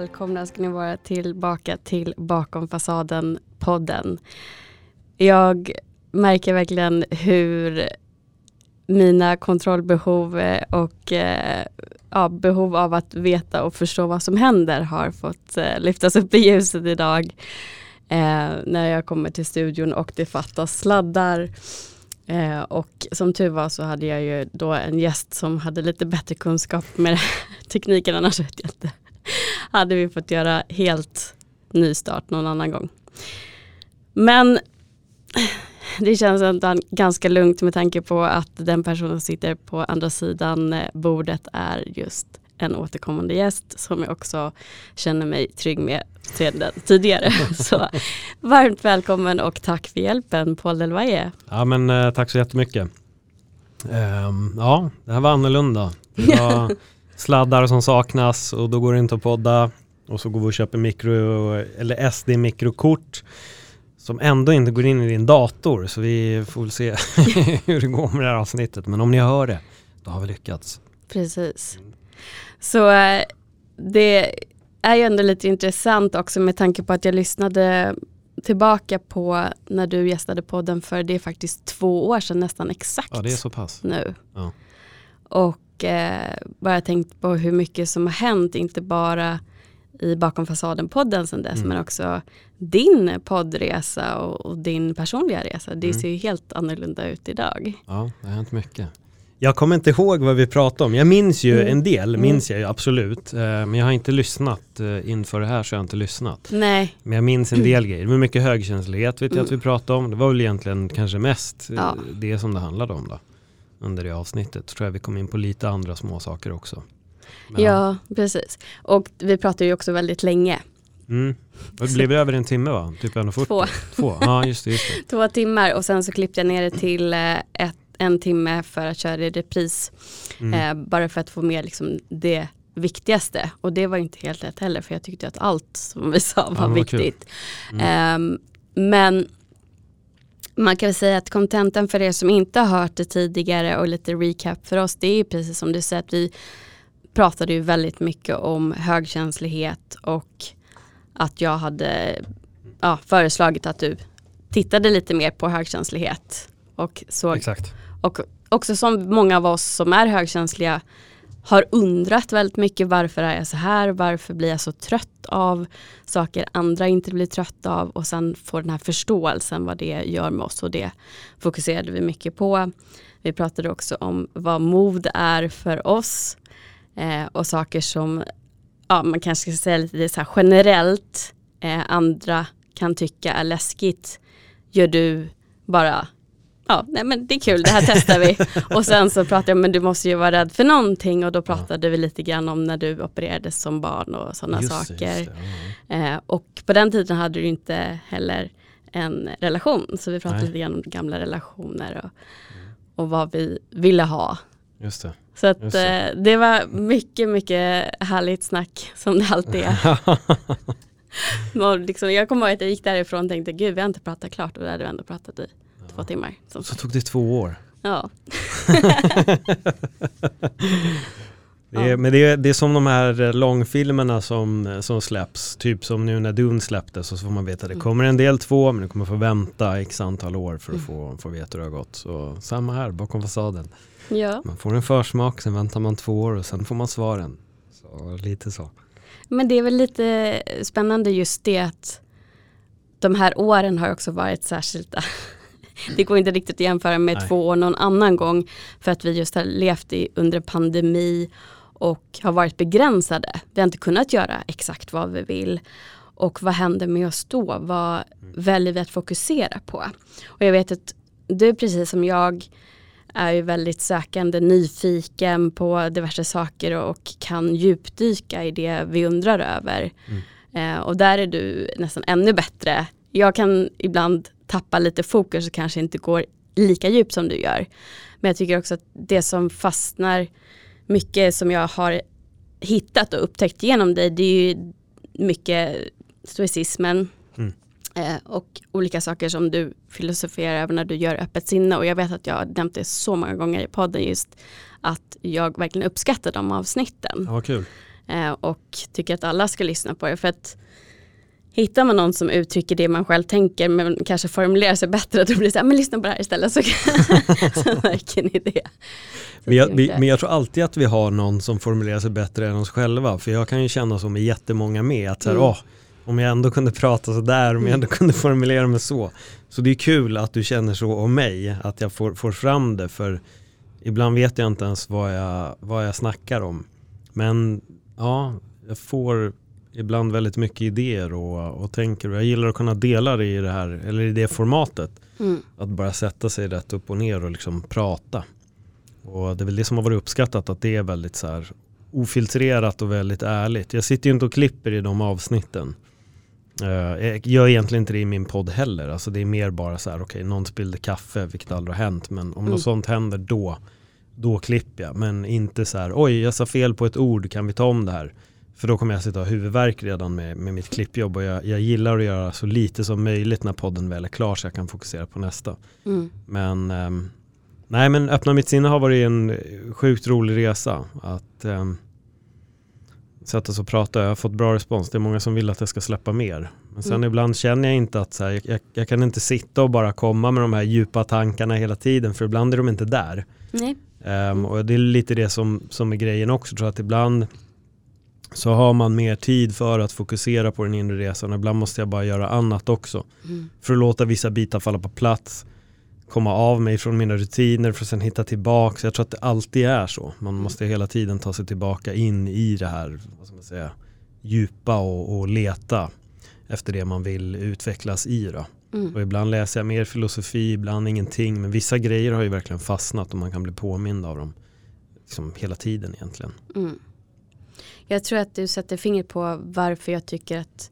välkomna ska ni vara tillbaka till Bakom fasaden-podden. Jag märker verkligen hur mina kontrollbehov eh, och eh, ja, behov av att veta och förstå vad som händer har fått eh, lyftas upp i ljuset idag. Eh, när jag kommer till studion och det fattas sladdar. Eh, och som tur var så hade jag ju då en gäst som hade lite bättre kunskap med tekniken, annars vet jag inte. hade vi fått göra helt nystart någon annan gång. Men det känns ändå ganska lugnt med tanke på att den person som sitter på andra sidan eh, bordet är just en återkommande gäst som jag också känner mig trygg med sedan tidigare. Så varmt välkommen och tack för hjälpen Paul Delvaye. Ja men eh, tack så jättemycket. Um, ja, det här var annorlunda. Det var sladdar som saknas och då går det inte att podda och så går vi och köper mikro eller SD-mikrokort som ändå inte går in i din dator så vi får väl se hur det går med det här avsnittet men om ni hör det då har vi lyckats. Precis. Så eh, det är ju ändå lite intressant också med tanke på att jag lyssnade tillbaka på när du gästade podden för det är faktiskt två år sedan nästan exakt. Ja det är så pass. Nu. Ja. Och eh, bara tänkt på hur mycket som har hänt, inte bara i Bakom fasaden-podden sedan dess, mm. men också din poddresa och, och, din personliga resa. Det mm. ser ju helt annorlunda ut idag. Ja, det har hänt mycket. Jag kommer inte ihåg vad vi pratade om. Jag minns ju mm. en del, mm. minns jag ju absolut. Eh, men jag har inte lyssnat eh, inför det här så jag har inte lyssnat. Nej. Men jag minns en del grejer. Men mycket högkänslighet vet jag att vi pratade om. Det var väl egentligen kanske mest eh, ja. det som det handlade om då. Under det avsnittet. Tror jag vi kom in på lite andra små saker också. Men, ja, precis. Och vi pratade ju också väldigt länge. Mm. Det blev över en timme va? Typ 1.40? Två. Två. Ja, just det, just det. Två timmar och sen så klippte jag ner det till ett en timme för att köra i repris. Mm. Eh, bara för att få med liksom det viktigaste. Och det var inte helt rätt heller för jag tyckte att allt som vi sa var, ja, var viktigt. Mm. Eh, men man kan väl säga att kontenten för er som inte har hört det tidigare och lite recap för oss det är precis som du säger att vi pratade ju väldigt mycket om högkänslighet och att jag hade ja, föreslagit att du tittade lite mer på högkänslighet och såg Exakt. Och också som många av oss som är högkänsliga har undrat väldigt mycket varför är jag så här, varför blir jag så trött av saker andra inte blir trötta av? Och sen få den här förståelsen vad det gör med oss. Och det fokuserade vi mycket på. Vi pratade också om vad mod är för oss. Eh, och saker som ja, man kanske ska säga lite så generellt. Eh, andra kan tycka är läskigt. Gör du bara ja, nej men det är kul, det här testar vi. och sen så pratade jag, men du måste ju vara rädd för någonting och då pratade ja. vi lite grann om när du opererades som barn och sådana saker. Det, ja. eh, och på den tiden hade du inte heller en relation, så vi pratade nej. lite grann om gamla relationer och, och vad vi ville ha. Just det. Så att det. Eh, det var mycket, mycket härligt snack som det alltid är. liksom, jag kommer ihåg att jag gick därifrån och tänkte, gud vi har inte pratat klart och det hade vi ändå pratat i två timmar. Så tog det två år. Ja. det är, men det är, det är som de här långfilmerna som, som släpps. Typ som nu när Dune släpptes så får man veta att det mm. kommer en del två men du kommer få vänta x antal år för att mm. få, få veta hur det har gått. Så samma här bakom fasaden. Ja. Man får en försmak, sen väntar man två år och sen får man svaren. Så lite så. Men det är väl lite spännande just det att de här åren har också varit särskilda det går inte riktigt att jämföra med Nej. två år någon annan gång för att vi just har levt i, under pandemi och har varit begränsade. Vi har inte kunnat göra exakt vad vi vill. Och vad händer med oss då? Vad mm. väljer vi att fokusera på? Och jag vet att du precis som jag är ju väldigt sökande, nyfiken på diverse saker och kan djupdyka i det vi undrar över. Mm. Eh, och där är du nästan ännu bättre. Jag kan ibland tappar lite fokus och kanske inte går lika djupt som du gör. Men jag tycker också att det som fastnar mycket som jag har hittat och upptäckt genom dig det är ju mycket stoicismen mm. eh, och olika saker som du filosoferar över när du gör öppet sinne och jag vet att jag har nämnt det så många gånger i podden just att jag verkligen uppskattar de avsnitten. Ja, kul. Eh, och tycker att alla ska lyssna på det. För att hittar man någon som uttrycker det man själv tänker men kanske formulerar sig bättre då blir det så här, men lyssna på det här istället så, så märker ni det. Men jag, vi, men jag, tror alltid att vi har någon som formulerar sig bättre än oss själva för jag kan ju känna så med jättemånga med att så här, mm. åh, om jag ändå kunde prata så där, om jag ändå kunde formulera mig så. Så det är kul att du känner så om mig, att jag får, får fram det för ibland vet jag inte ens vad jag, vad jag snackar om. Men ja, jag får ibland väldigt mycket idéer och, och tänker jag gillar att kunna dela det i det här, eller i det formatet. Mm. Att bara sätta sig rätt upp och ner och liksom prata. Och det är väl det som har varit uppskattat att det är väldigt så här ofiltrerat och väldigt ärligt. Jag sitter ju inte och klipper i de avsnitten. Uh, jag gör egentligen inte det i min podd heller. Alltså det är mer bara så här, okej, okay, någon spillde kaffe, vilket aldrig har hänt. Men om mm. något sånt händer då, då klipper jag. Men inte så här, oj, jag sa fel på ett ord, kan vi ta om det här? För då kommer jag sitta och ha huvudvärk redan med, med mitt klippjobb och jag, jag, gillar att göra så lite som möjligt när podden väl är klar så jag kan fokusera på nästa. Mm. Men um, nej men öppna mitt sinne har varit en sjukt rolig resa. Att um, sätta sig och prata, jag har fått bra respons. Det är många som vill att jag ska släppa mer. Men sen mm. ibland känner jag inte att så här, jag, jag, kan inte sitta och bara komma med de här djupa tankarna hela tiden för ibland är de inte där. Um, och det är lite det som, som är grejen också, tror jag att ibland så har man mer tid för att fokusera på den inre resan. Ibland måste jag bara göra annat också. Mm. För att låta vissa bitar falla på plats. Komma av mig från mina rutiner för att sen hitta tillbaka. Jag tror att det alltid är så. Man mm. måste hela tiden ta sig tillbaka in i det här vad ska man säga, djupa och, och leta efter det man vill utvecklas i. Då. Mm. Och ibland läser jag mer filosofi, ibland ingenting. Men vissa grejer har ju verkligen fastnat och man kan bli påmind av dem liksom hela tiden egentligen. Mm. Jag tror att du sätter fingret på varför jag tycker att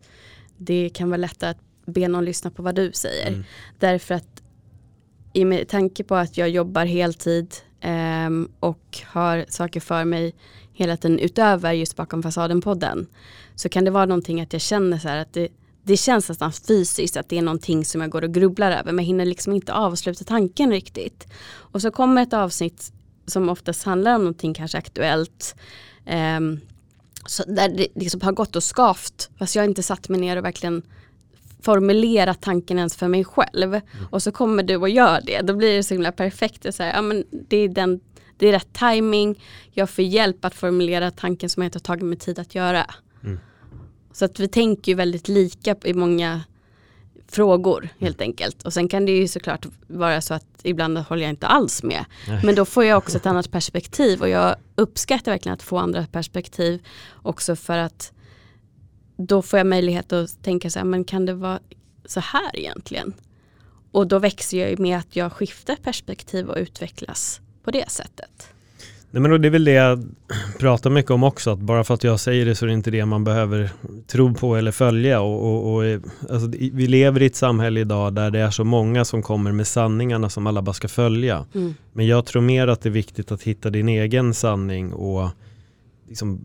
det kan vara lättare att be någon lyssna på vad du säger. Mm. Därför att i med tanke på att jag jobbar heltid eh, och har saker för mig hela tiden utöver just bakom fasaden-podden så kan det vara någonting att jag känner så här att det, det känns nästan fysiskt att det är någonting som jag går och grubblar över men hinner liksom inte avsluta tanken riktigt. Och så kommer ett avsnitt som oftast handlar om någonting kanske aktuellt eh, så där det liksom har gått och skavt fast jag inte satt mig ner och verkligen formulerat tanken ens för mig själv. Mm. Och så kommer du och gör det. Då blir det så himla perfekt. Är, så här, ja, men det, är den, det är rätt timing. Jag får hjälp att formulera tanken som jag inte har tagit mig tid att göra. Mm. Så att vi tänker ju väldigt lika i många frågor helt enkelt. Och sen kan det ju såklart vara så att ibland håller jag inte alls med. Nej. Men då får jag också ett annat perspektiv och jag uppskattar verkligen att få andra perspektiv också för att då får jag möjlighet att tänka så här, men kan det vara så här egentligen? Och då växer jag med att jag skiftar perspektiv och utvecklas på det sättet. Nej, men det är väl det jag pratar mycket om också, att bara för att jag säger det så är det inte det man behöver tro på eller följa. Och, och, och alltså, vi lever i ett samhälle idag där det är så många som kommer med sanningarna som alla bara ska följa. Mm. Men jag tror mer att det är viktigt att hitta din egen sanning och liksom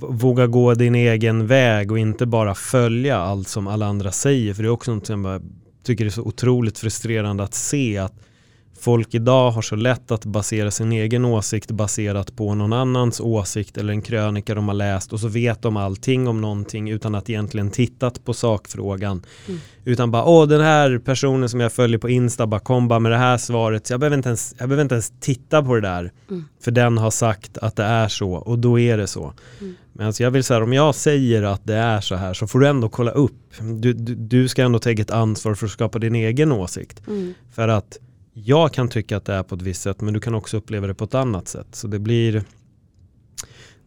våga gå din egen väg och inte bara följa allt som alla andra säger. För det är också något som jag tycker är så otroligt frustrerande att se att folk idag har så lätt att basera sin egen åsikt baserat på någon annans åsikt eller en krönika de har läst och så vet de allting om någonting utan att egentligen tittat på sakfrågan. Mm. Utan bara, åh den här personen som jag följer på Insta bara kom bara med det här svaret. Så jag behöver inte ens, jag behöver inte ens titta på det där. Mm. För den har sagt att det är så och då är det så. Mm. Men alltså jag vill säga, om jag säger att det är så här så får du ändå kolla upp. Du, du, du ska ändå ta eget ansvar för att skapa din egen åsikt. Mm. För att jag kan tycka att det är på ett visst sätt men du kan också uppleva det på ett annat sätt. Så det blir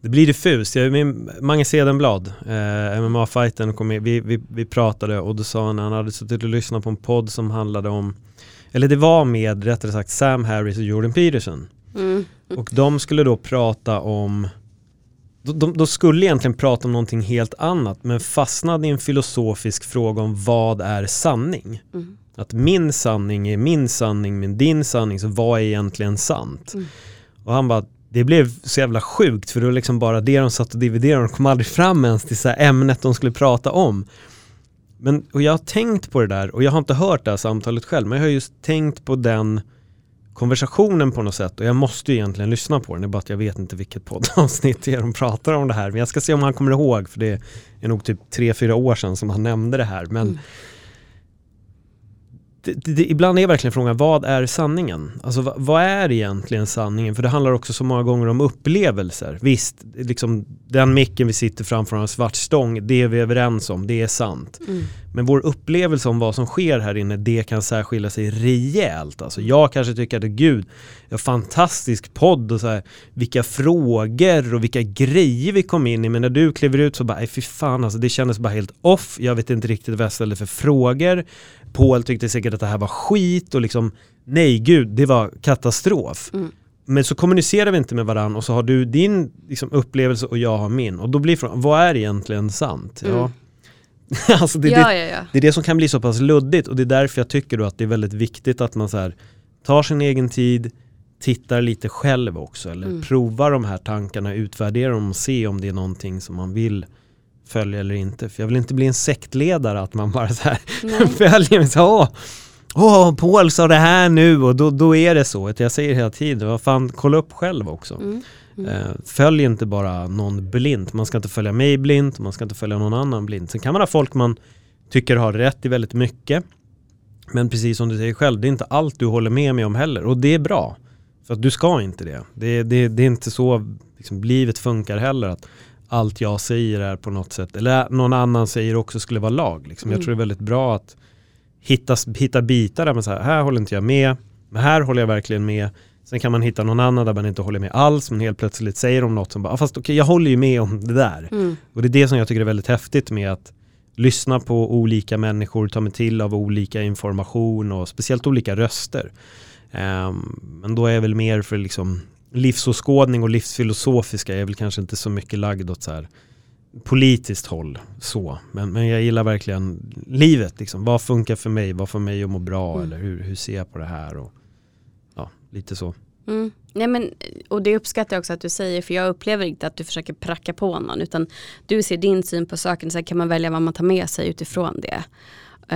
det blir diffust. Jag, min, Mange Sedenblad, eh, kom med, vi, vi, vi pratade och då sa han att han hade suttit och lyssnat på en podd som handlade om, eller det var med rättare sagt Sam Harris och Jordan Peterson. Mm. Och de skulle då prata om, de, de, de, skulle egentligen prata om någonting helt annat men fastnade i en filosofisk fråga om vad är sanning? Mm. Att min sanning är min sanning, men din sanning, så vad är egentligen sant? Mm. Och han bara, det blev så jävla sjukt för det var liksom bara det de satt och dividerade och kom aldrig fram ens till så ämnet de skulle prata om. Men, och jag har tänkt på det där och jag har inte hört det här samtalet själv, men jag har just tänkt på den konversationen på något sätt och jag måste ju egentligen lyssna på den, det är bara att jag vet inte vilket poddavsnitt det är de pratar om det här. Men jag ska se om han kommer ihåg för det är nog typ tre fyra år sedan som han nämnde det här. Men mm det, det, ibland är verkligen frågan, vad är sanningen? Alltså vad, vad, är egentligen sanningen? För det handlar också så många gånger om upplevelser. Visst, liksom, den micken vi sitter framför en svart stång, det är vi överens om, det är sant. Mm. Men vår upplevelse om vad som sker här inne, det kan särskilja sig rejält. Alltså jag kanske tycker att gud, en fantastisk podd och så här, vilka frågor och vilka grejer vi kom in i. Men när du kliver ut så bara, fy fan alltså, det kändes bara helt off. Jag vet inte riktigt vad jag ställde för frågor. Paul tyckte säkert att det här var skit och liksom, nej gud, det var katastrof. Mm. Men så kommunicerar vi inte med varandra och så har du din liksom, upplevelse och jag har min. Och då blir frågan, vad är egentligen sant? Mm. Ja. alltså det, ja, det, ja, ja. det, är det som kan bli så pass luddigt och det är därför jag tycker då att det är väldigt viktigt att man så här, tar sin egen tid, tittar lite själv också eller mm. provar de här tankarna, utvärderar dem och ser om det är någonting som man vill följa eller inte. För jag vill inte bli en sektledare att man bara så här följer mig så åh, åh, Paul sa det här nu och då, då är det så. Jag säger hela tiden, vad fan, kolla upp själv också. Mm. Mm. Eh, följ inte bara någon blint. Man ska inte följa mig blint, man ska inte följa någon annan blint. Sen kan man ha folk man tycker har rätt i väldigt mycket. Men precis som du säger själv, det är inte allt du håller med mig om heller. Och det är bra. För att du ska inte det. Det, det, det är inte så liksom, livet funkar heller. att allt jag säger är på något sätt, eller någon annan säger också skulle vara lag. Liksom. Mm. Jag tror det är väldigt bra att hitta, hitta bitar där man säger, här håller inte jag med, men här håller jag verkligen med. Sen kan man hitta någon annan där man inte håller med alls, men helt plötsligt säger de något som bara, ah, fast okej okay, jag håller ju med om det där. Mm. Och det är det som jag tycker är väldigt häftigt med att lyssna på olika människor, ta mig till av olika information och speciellt olika röster. Um, men då är jag väl mer för liksom livsåskådning och livsfilosofiska är väl kanske inte så mycket lagd åt så här politiskt håll så. Men, men jag gillar verkligen livet. Liksom. Vad funkar för mig? Vad får mig att må bra? Mm. Eller hur, hur ser jag på det här? Och, ja, lite så. Mm. Nej, men, och det uppskattar jag också att du säger för jag upplever inte att du försöker pracka på någon utan du ser din syn på saken sen kan man välja vad man tar med sig utifrån det.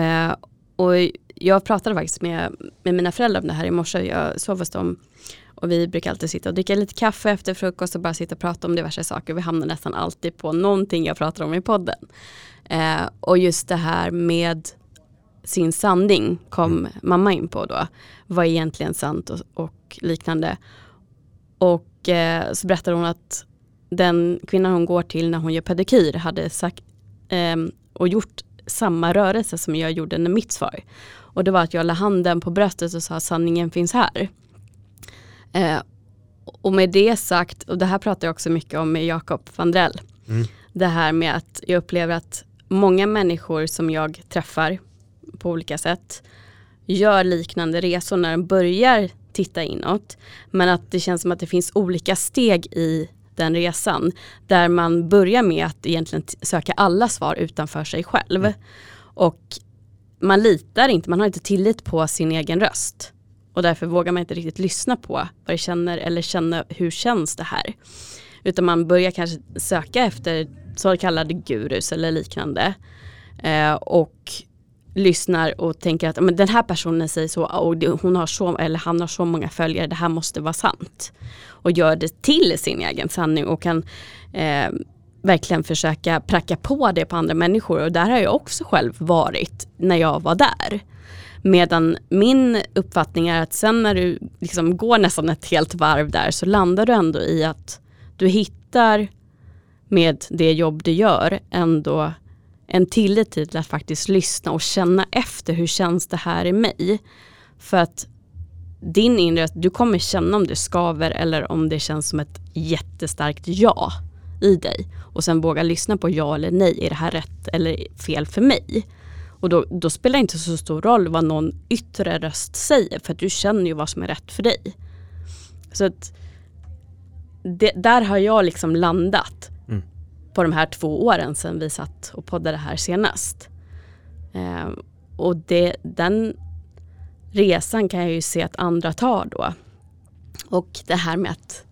Uh, och jag pratade faktiskt med, med mina föräldrar om det här i morse. Jag sov hos dem och vi brukar alltid sitta och dricka lite kaffe efter frukost och bara sitta och prata om diverse saker. Vi hamnar nästan alltid på någonting jag pratar om i podden. Eh, och just det här med sin sanning kom mm. mamma in på då. Vad är egentligen sant och, och liknande. Och eh, så berättar hon att den kvinnan hon går till när hon gör pedikyr hade sagt eh, och gjort samma rörelse som jag gjorde när mitt svar. Och det var att jag la handen på bröstet och sa sanningen finns här. Eh, och med det sagt, och det här pratar jag också mycket om med Jakob Vandrell. Mm. Det här med att jag upplever att många människor som jag träffar på olika sätt gör liknande resor när de börjar titta inåt. Men att det känns som att det finns olika steg i den resan. Där man börjar med att egentligen söka alla svar utanför sig själv. Mm. Och man litar inte, man har inte tillit på sin egen röst. Och därför vågar man inte riktigt lyssna på vad det känner eller känna hur känns det här. Utan man börjar kanske söka efter så kallade gurus eller liknande. Eh, och lyssnar och tänker att men den här personen säger så och hon har så, eller han har så många följare, det här måste vara sant. Och gör det till sin egen sanning och kan eh, verkligen försöka pracka på det på andra människor. Och där har jag också själv varit när jag var där. Medan min uppfattning är att sen när du liksom går nästan ett helt varv där så landar du ändå i att du hittar med det jobb du gör ändå en tillit till att faktiskt lyssna och känna efter hur känns det här i mig. För att din inre, du kommer känna om det skaver eller om det känns som ett jättestarkt ja i dig. Och sen våga lyssna på ja eller nej, är det här rätt eller fel för mig? Och då, då, spelar det inte så stor roll vad någon yttre röst säger för att du känner ju vad som är rätt för dig. Så att det, där har jag liksom landat mm. på de här två åren sedan vi satt och poddade här senast. Eh, och det, den resan kan jag ju se att andra tar då. Och det här med att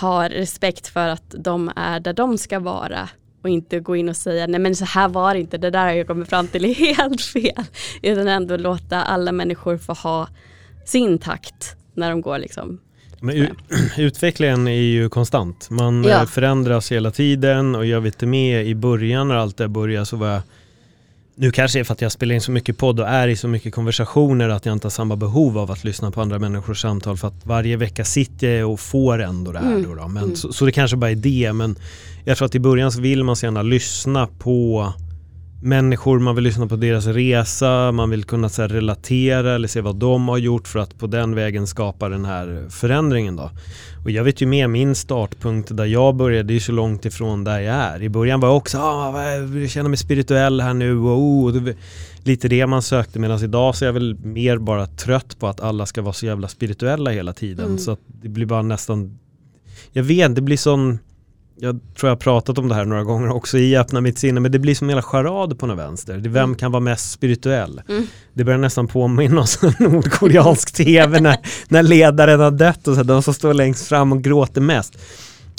ha respekt för att de är där de ska vara och inte gå in och säga nej men så här var det inte, det där har jag kommit fram till är helt fel. Utan ändå låta alla människor få ha sin takt när de går liksom. Men utvecklingen är ju konstant. Man ja. förändras hela tiden och jag vet med i början när allt det började så var jag nu kanske det är för att jag spelar in så mycket podd och är i så mycket konversationer att jag inte har samma behov av att lyssna på andra människors samtal för att varje vecka sitter jag och får ändå det här. Mm. Då, då. Men, mm. så, så, det kanske bara är det men jag tror att i början så vill man så gärna lyssna på människor, man vill lyssna på deras resa, man vill kunna så här, relatera eller se vad de har gjort för att på den vägen skapa den här förändringen då. Och jag vet ju med min startpunkt där jag började, det är så långt ifrån där jag är. I början var jag också, ah, jag känner mig spirituell här nu och oh, lite det man sökte medan idag så är jag väl mer bara trött på att alla ska vara så jävla spirituella hela tiden. Mm. Så det blir bara nästan, jag vet, det blir sån jag tror jag har pratat om det här några gånger också i Öppna mitt sinne, men det blir som hela charad på något vänster. Det vem mm. kan vara mest spirituell? Mm. Det börjar nästan påminna oss om nordkoreansk tv när, när ledaren har dött och så, de som står längst fram och gråter mest.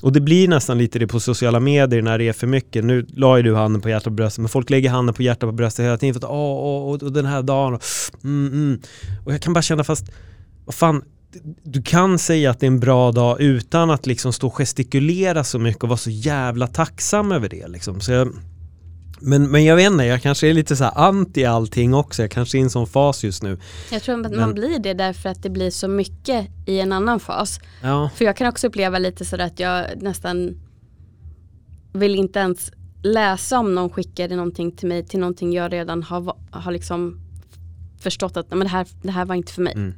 Och det blir nästan lite det på sociala medier när det är för mycket. Nu la ju du handen på hjärtat och bröstet, men folk lägger handen på hjärtat och bröstet hela tiden för att åh, åh, och den här dagen och, mm, mm. och jag kan bara känna fast, vad fan, du kan säga att det är en bra dag utan att liksom stå och gestikulera så mycket och vara så jävla tacksam över det. Liksom. Så jag, men, men jag vet inte, jag kanske är lite så anti allting också. Jag kanske är i en sån fas just nu. Jag tror att men, man blir det därför att det blir så mycket i en annan fas. Ja. För jag kan också uppleva lite sådär att jag nästan vill inte ens läsa om någon skickade någonting till mig till någonting jag redan har, har liksom förstått att men det, här, det här var inte för mig. Mm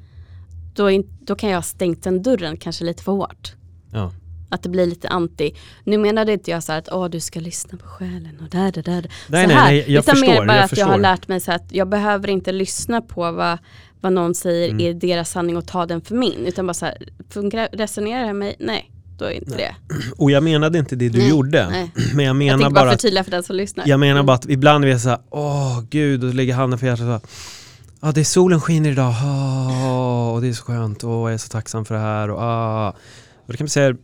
då, då kan jag ha stängt den dörren kanske lite för hårt. Ja. Att det blir lite anti. Nu menade inte jag så att Åh, du ska lyssna på själen och där, där, där. Nej, så nej, nej, jag Utan förstår. mer bara jag att förstår. jag har lärt mig så att jag behöver inte lyssna på vad, vad någon säger mm. är deras sanning och ta den för min. Utan bara så här, funkar, resonerar det mig? Nej, då är inte nej. det. Och jag menade inte det du nej, gjorde. Nej. Men jag menar jag bara, bara förtydliga för den som lyssnar. Jag menar mm. bara att ibland är jag så här, åh gud, och lägger handen på hjärtat och så ah, det är solen skiner idag, ah, och det är så skönt, och jag är så tacksam för det här. Och, ah. och då kan man säga,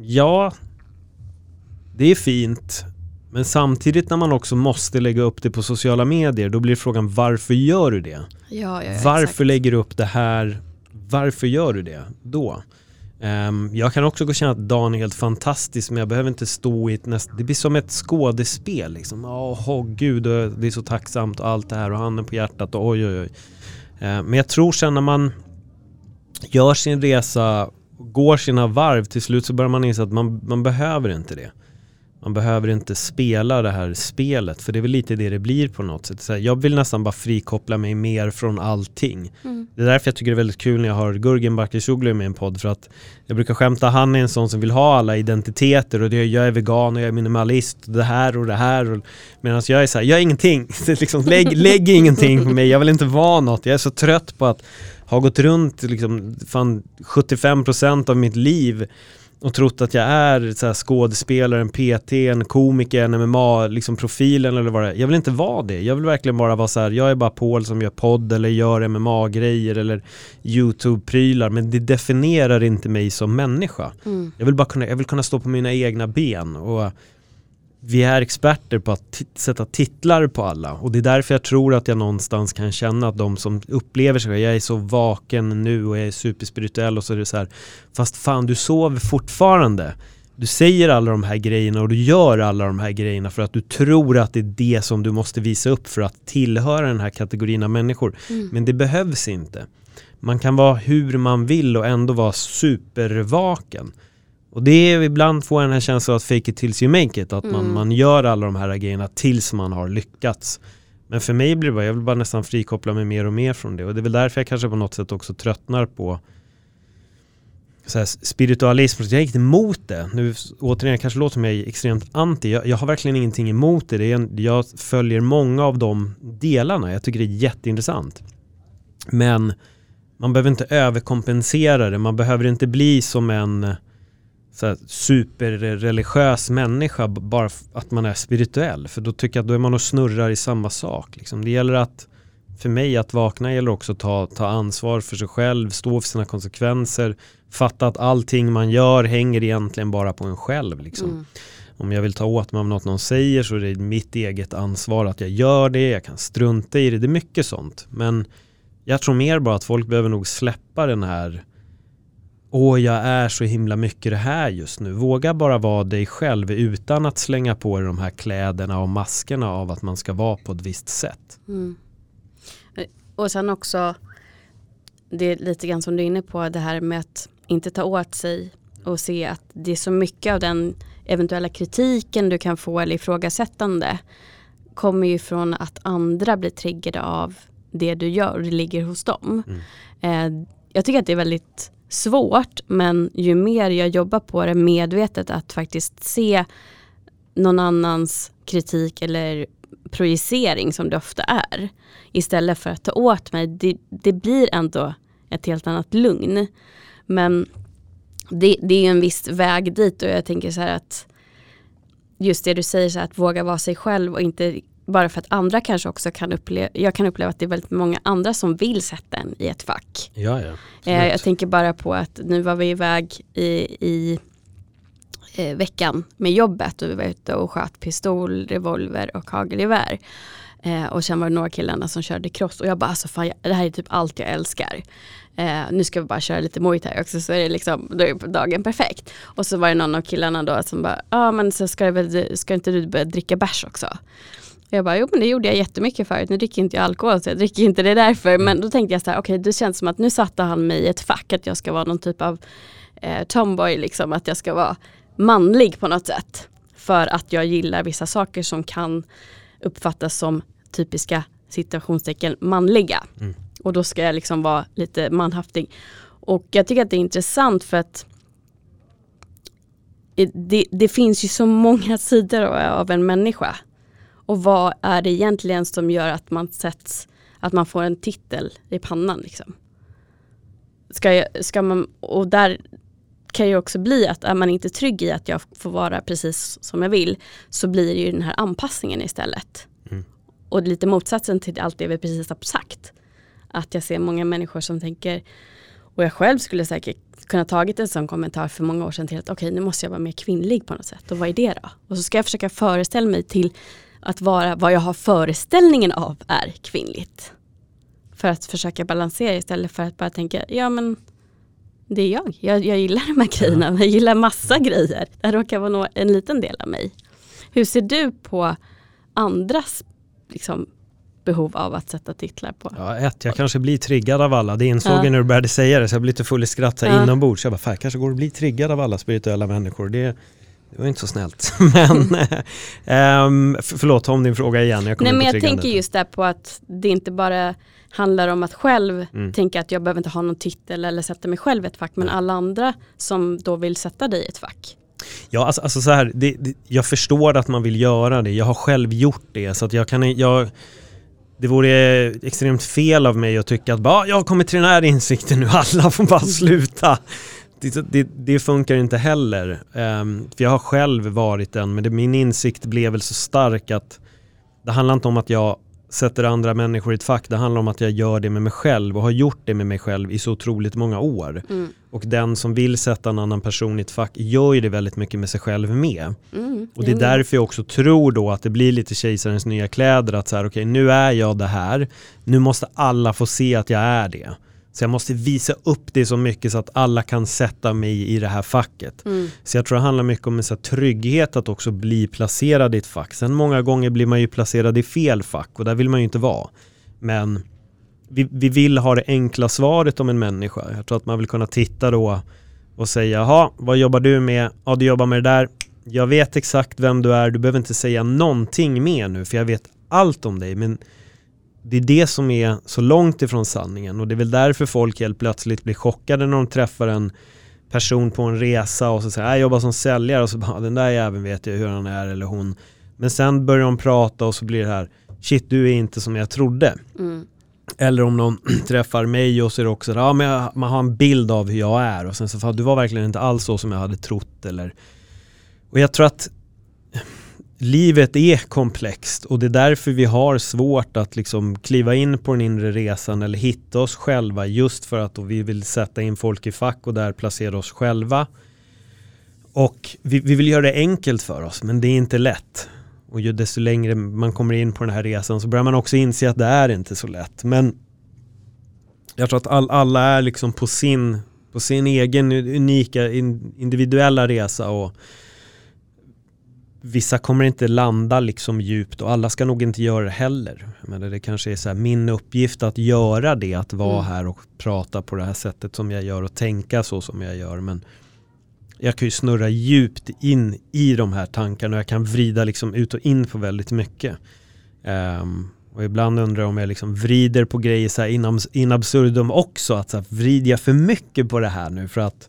ja, det är fint, men samtidigt när man också måste lägga upp det på sociala medier, då blir frågan varför gör du det? Ja, ja, varför exakt. lägger du upp det här? Varför gör du det då? Um, jag kan också gå och känna att dagen är helt fantastisk men jag behöver inte stå i ett näst... Det blir som ett skådespel liksom. Åh oh, gud, det är så tacksamt och allt det här och handen på hjärtat och oj oj oj. Uh, men jag tror sen när man gör sin resa, går sina varv, till slut så börjar man inse att man, man behöver inte det. Man behöver inte spela det här spelet för det är väl lite det det blir på något sätt. Så jag vill nästan bara frikoppla mig mer från allting. Mm. Det är därför jag tycker det är väldigt kul när jag har Gurgen Bakircioglu med i en podd för att jag brukar skämta, han är en sån som vill ha alla identiteter och det, jag är vegan och jag är minimalist och det här och det här. Medan jag är så här, jag är ingenting. liksom, lägg, lägg ingenting på mig, jag vill inte vara något. Jag är så trött på att ha gått runt liksom, fan 75% av mitt liv och trott att jag är så här skådespelare, en PT, en komiker, en MMA, liksom profilen eller vad det är. Jag vill inte vara det. Jag vill verkligen bara vara så här, jag är bara Paul som gör podd eller gör MMA-grejer eller YouTube-prylar. Men det definierar inte mig som människa. Mm. Jag vill bara kunna, jag vill kunna stå på mina egna ben och vi är experter på att sätta titlar på alla och det är därför jag tror att jag någonstans kan känna att de som upplever sig, jag är så vaken nu och jag är superspirituell och så är det så här, fast fan du sover fortfarande. Du säger alla de här grejerna och du gör alla de här grejerna för att du tror att det är det som du måste visa upp för att tillhöra den här kategorin av människor. Mm. Men det behövs inte. Man kan vara hur man vill och ändå vara supervaken. Och det är ibland får den här känslan att fake it tills you make it. Att mm. man, man gör alla de här grejerna tills man har lyckats. Men för mig blir det bara, jag vill bara nästan frikoppla mig mer och mer från det. Och det är väl därför jag kanske på något sätt också tröttnar på så här, spiritualism. Jag är inte emot det. Nu återigen, jag kanske låter som jag är extremt anti. Jag, jag har verkligen ingenting emot det. det är en, jag följer många av de delarna. Jag tycker det är jätteintressant. Men man behöver inte överkompensera det. Man behöver inte bli som en så superreligiös människa bara att man är spirituell. För då tycker jag att då är man och snurrar i samma sak. Liksom. Det gäller att, för mig att vakna gäller också att ta, ta ansvar för sig själv, stå för sina konsekvenser, fatta att allting man gör hänger egentligen bara på en själv. Liksom. Mm. Om jag vill ta åt mig av något någon säger så är det mitt eget ansvar att jag gör det, jag kan strunta i det, det är mycket sånt. Men Jag tror mer bara att folk behöver nog släppa den här Åh, jag är så himla mycket det här just nu. Våga bara vara dig själv utan att slänga på dig de här kläderna och maskerna av att man ska vara på ett visst sätt. Mm. Och sen också, det är lite grann som du är inne på, det här med att inte ta åt sig och se att det är så mycket av den eventuella kritiken du kan få eller ifrågasättande kommer ju från att andra blir triggade av det du gör och det ligger hos dem. Mm. Eh, jag tycker att det är väldigt svårt men ju mer jag jobbar på det medvetet att faktiskt se någon annans kritik eller projicering som det ofta är istället för att ta åt mig. Det, det blir ändå ett helt annat lugn. Men det, det är en viss väg dit och jag tänker så här att just det du säger, så här, att våga vara sig själv och inte bara för att andra kanske också kan uppleva, jag kan uppleva att det är väldigt många andra som vill sätta en i ett fack. Ja, ja, eh, jag tänker bara på att nu var vi iväg i, i eh, veckan med jobbet och vi var ute och sköt pistol, revolver och hagelgevär. Eh, och sen var det några killarna som körde cross och jag bara alltså fan, det här är typ allt jag älskar. Eh, nu ska vi bara köra lite muay thai också så är det liksom, då är dagen perfekt. Och så var det någon av killarna då som bara, ja ah, men så ska, väl, ska inte du börja dricka bärs också? Jag bara, jo men det gjorde jag jättemycket förut, nu dricker inte jag alkohol så jag dricker inte det därför. Mm. Men då tänkte jag så här, okej okay, det känns som att nu satte han mig i ett fack, att jag ska vara någon typ av eh, tomboy, liksom, att jag ska vara manlig på något sätt. För att jag gillar vissa saker som kan uppfattas som typiska situationstecken manliga. Mm. Och då ska jag liksom vara lite manhaftig. Och jag tycker att det är intressant för att det, det finns ju så många sidor av en människa. Och vad är det egentligen som gör att man sätts, att man får en titel i pannan liksom? Ska, jag, ska man, och där kan ju också bli att är man inte trygg i att jag får vara precis som jag vill så blir det ju den här anpassningen istället. Mm. Och lite motsatsen till allt det vi precis har sagt. Att jag ser många människor som tänker, och jag själv skulle säkert kunna tagit en sån kommentar för många år sedan till att okej okay, nu måste jag vara mer kvinnlig på något sätt. Och vad är det då? Och så ska jag försöka föreställa mig till att vara vad jag har föreställningen av är kvinnligt. För att försöka balansera istället för att bara tänka, ja men det är jag. Jag, jag gillar de här grejerna, jag gillar massa grejer. Det här råkar vara en liten del av mig. Hur ser du på andras liksom, behov av att sätta titlar på? Ja, ett, jag kanske blir triggad av alla. Det insåg ja. jag när du började säga det, så jag blev lite full i skratt ja. inombords. Jag bara, fan, kanske går att bli triggad av alla spirituella människor. Det, det var inte så snällt. men um, förlåt, om din fråga igen. Jag Nej, men jag tänker just där på att det inte bara handlar om att själv mm. tänka att jag behöver inte ha någon titel eller sätta mig själv i ett fack. Men alla andra som då vill sätta dig i ett fack. Ja, alltså, alltså så här, det, det, jag förstår att man vill göra det. Jag har själv gjort det. Så att jag kan, jag, det vore extremt fel av mig att tycka att bara, jag har kommit till den här insikten nu, alla får bara sluta det, det, det, funkar inte heller. Um, för jag har själv varit den, men det, min insikt blev väl så stark att det handlar inte om att jag sätter andra människor i ett fack, det handlar om att jag gör det med mig själv och har gjort det med mig själv i så otroligt många år. Mm. Och den som vill sätta en annan person i ett fack gör ju det väldigt mycket med sig själv med. Mm. Och det är därför jag också tror då att det blir lite kejsarens nya kläder, att så här, okej okay, nu är jag det här, nu måste alla få se att jag är det. Så jag måste visa upp det så mycket så att alla kan sätta mig i det här facket. Mm. Så jag tror det handlar mycket om en så trygghet att också bli placerad i ett fack. Sen många gånger blir man ju placerad i fel fack och där vill man ju inte vara. Men vi, vi vill ha det enkla svaret om en människa. Jag tror att man vill kunna titta då och säga, jaha, vad jobbar du med? Ja, du jobbar med det där. Jag vet exakt vem du är, du behöver inte säga någonting mer nu för jag vet allt om dig. Men det är det som är så långt ifrån sanningen och det är väl därför folk helt plötsligt blir chockade när de träffar en person på en resa och så säger jag jobbar som säljare och så bara den där jäveln vet jag hur han är eller hon. Men sen börjar de prata och så blir det här shit du är inte som jag trodde. Mm. Eller om någon träffar mig och så är det också ja, men man har en bild av hur jag är och sen så du var verkligen inte alls så som jag hade trott eller och jag tror att livet är komplext och det är därför vi har svårt att liksom kliva in på den inre resan eller hitta oss själva just för att vi vill sätta in folk i fack och där placera oss själva. Och vi, vi vill göra det enkelt för oss men det är inte lätt. Och ju desto längre man kommer in på den här resan så börjar man också inse att det är inte så lätt. Men jag tror att all, alla är liksom på sin, på sin egen unika individuella resa och vissa kommer inte landa liksom djupt och alla ska nog inte göra det heller. Men det kanske är så min uppgift att göra det, att vara mm. här och prata på det här sättet som jag gör och tänka så som jag gör. Men jag kan ju snurra djupt in i de här tankarna och jag kan vrida liksom ut och in på väldigt mycket. Um, och ibland undrar jag om jag liksom vrider på grejer så här in, in absurdum också. Att så här, vrider jag för mycket på det här nu för att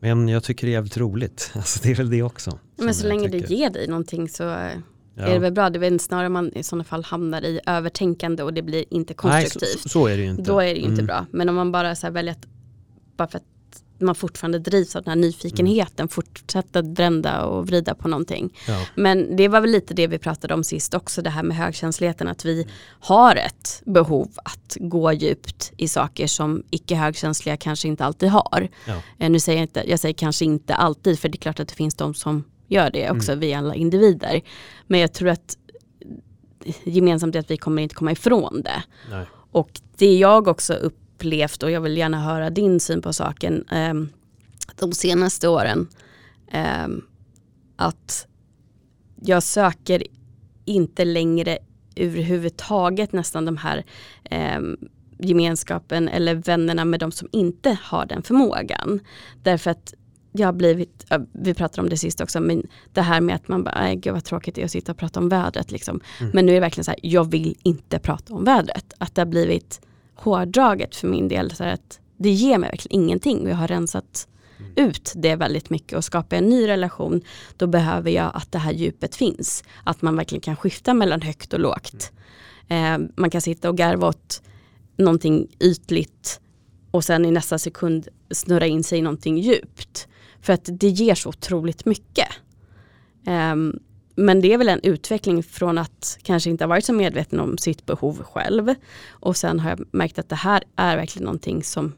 men jag tycker det är jävligt roligt. Alltså det är väl det också. Men så länge det ger dig någonting så är det väl bra. Det är väl snarare man i sådana fall hamnar i övertänkande och det blir inte konstruktivt. Nej, så, så är det ju inte. Då är det ju inte mm. bra. Men om man bara så väljer att, bara för att man fortfarande drivs av den här nyfikenheten, mm. fortsätta drända och vrida på någonting. Ja. Men det var väl lite det vi pratade om sist också, det här med högkänsligheten, att vi har ett behov att gå djupt i saker som icke högkänsliga kanske inte alltid har. Ja. Eh, nu säger jag, inte, jag säger kanske inte alltid, för det är klart att det finns de som gör det också, mm. vi alla individer. Men jag tror att gemensamt är att vi kommer inte komma ifrån det. Nej. Och det jag också upp upplevt och jag vill gärna höra din syn på saken eh, de senaste åren. Eh, att jag söker inte längre överhuvudtaget nästan de här eh, gemenskapen eller vännerna med de som inte har den förmågan. Därför att jag har blivit, vi pratade om det sist också, men det här med att man bara, gud vad tråkigt det är att sitta och prata om vädret. Liksom. Mm. Men nu är det verkligen så här, jag vill inte prata om vädret. Att det har blivit hårdraget för min del. Så att det ger mig verkligen ingenting. Jag har rensat mm. ut det väldigt mycket och skapar en ny relation då behöver jag att det här djupet finns. Att man verkligen kan skifta mellan högt och lågt. Eh, man kan sitta och garva åt någonting ytligt och sen i nästa sekund snurra in sig i någonting djupt. För att det ger så otroligt mycket. Um, men det är väl en utveckling från att kanske inte ha varit så medveten om sitt behov själv. Och sen har jag märkt att det här är verkligen någonting som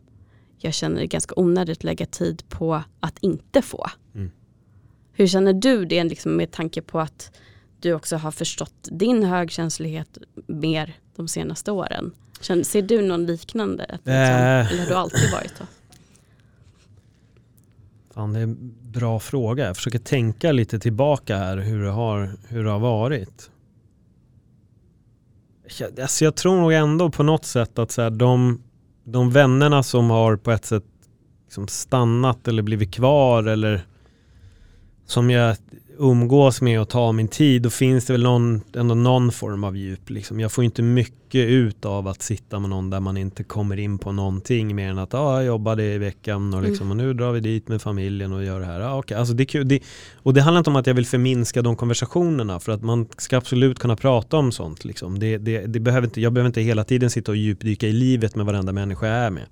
jag känner är ganska onödigt att lägga tid på att inte få. Mm. Hur känner du det liksom med tanke på att du också har förstått din högkänslighet mer de senaste åren? ser du någon liknande? Äh. Eller har du alltid varit så? Fan, det är en bra fråga. Jag försöker tänka lite tillbaka här hur det har, hur det har varit. Jag, alltså jag tror nog ändå på något sätt att så här, de, de vännerna som har på ett sätt liksom stannat eller blivit kvar eller som jag umgås med och tar min tid, då finns det väl någon, ändå någon form av djup. Liksom. Jag får inte mycket ut av att sitta med någon där man inte kommer in på någonting mer än att ah, jag jobbade i veckan och, liksom, mm. och nu drar vi dit med familjen och gör det här. Ah, okay. alltså, det. Det, och det handlar inte om att jag vill förminska de konversationerna för att man ska absolut kunna prata om sånt. Liksom. Det, det, det behöver inte, jag behöver inte hela tiden sitta och djupdyka i livet med varenda människa jag är med.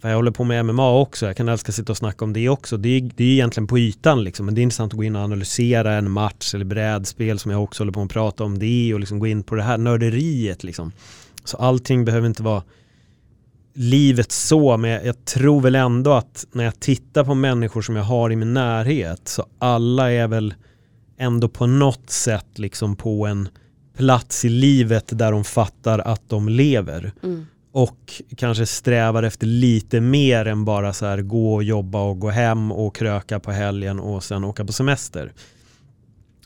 För jag håller på med MMA också, jag kan älska att sitta och snacka om det också. Det är, det är egentligen på ytan liksom, men det är intressant att gå in och analysera en match eller brädspel som jag också håller på att prata om det och liksom gå in på det här nörderiet liksom. Så allting behöver inte vara livet så, men jag, tror väl ändå att när jag tittar på människor som jag har i min närhet så alla är väl ändå på något sätt liksom på en plats i livet där de fattar att de lever. Mm och kanske strävar efter lite mer än bara så här gå och jobba och gå hem och kröka på helgen och sen åka på semester.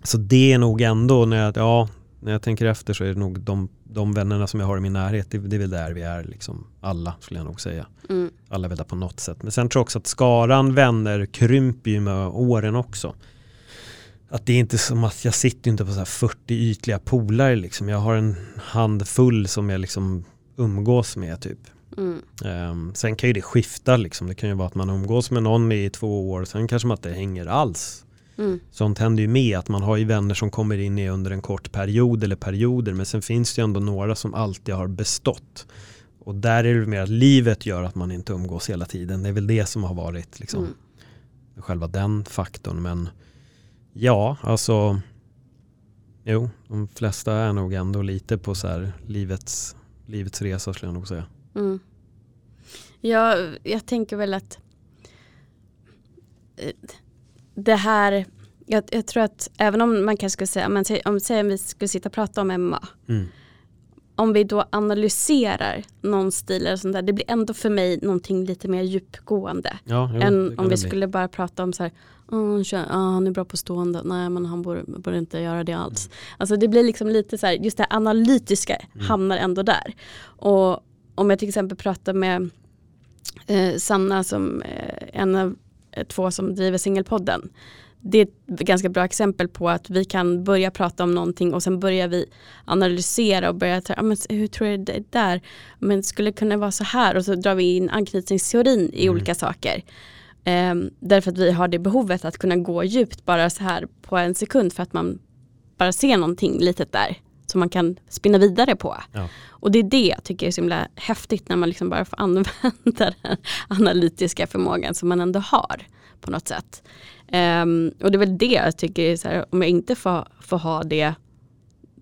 Så det är nog ändå, när jag, ja, när jag tänker efter så är det nog de, de vännerna som jag har i min närhet, det, det är väl där vi är liksom alla skulle jag nog säga. Mm. Alla är väl där på något sätt. Men sen tror jag också att skaran vänner krymper ju med åren också. Att det är inte som att jag sitter inte på så 40 ytliga polare liksom. Jag har en handfull som jag liksom umgås med typ. Mm. Um, sen kan ju det skifta liksom. Det kan ju vara att man umgås med någon i två år, sen kanske man inte hänger alls. Mm. Sånt händer ju med att man har ju vänner som kommer in i under en kort period eller perioder men sen finns det ju ändå några som alltid har bestått. Och där är det mer att livet gör att man inte umgås hela tiden. Det är väl det som har varit liksom mm. själva den faktorn. Men ja, alltså jo, de flesta är nog ändå lite på så här livets livets resa skulle jag nog säga. Mm. Ja, jag tänker väl att eh, det här, jag, jag, tror att även om man kanske skulle säga, om, om säger vi skulle sitta och prata om MMA. Mm. Om vi då analyserar någon stil eller sånt där, det blir ändå för mig någonting lite mer djupgående. Ja, jo, än om vi skulle bara prata om så här, oh, han är bra på stående, nej men han borde, borde inte göra det alls. Mm. Alltså det blir liksom lite så här, just det analytiska mm. hamnar ändå där. Och om jag till exempel pratar med eh, Sanna som eh, en av eh, två som driver Singelpodden det är ett ganska bra exempel på att vi kan börja prata om någonting och sen börjar vi analysera och börja ta, men hur tror jag det är där? Men skulle det kunna vara så här? Och så drar vi in anknytningsteorin i mm. olika saker. Um, därför att vi har det behovet att kunna gå djupt bara så här på en sekund för att man bara ser någonting litet där som man kan spinna vidare på. Ja. Och det är det jag tycker är så himla häftigt när man liksom bara får använda den analytiska förmågan som man ändå har på något sätt. Um, och det är väl det jag tycker, så här, om jag inte får, får ha det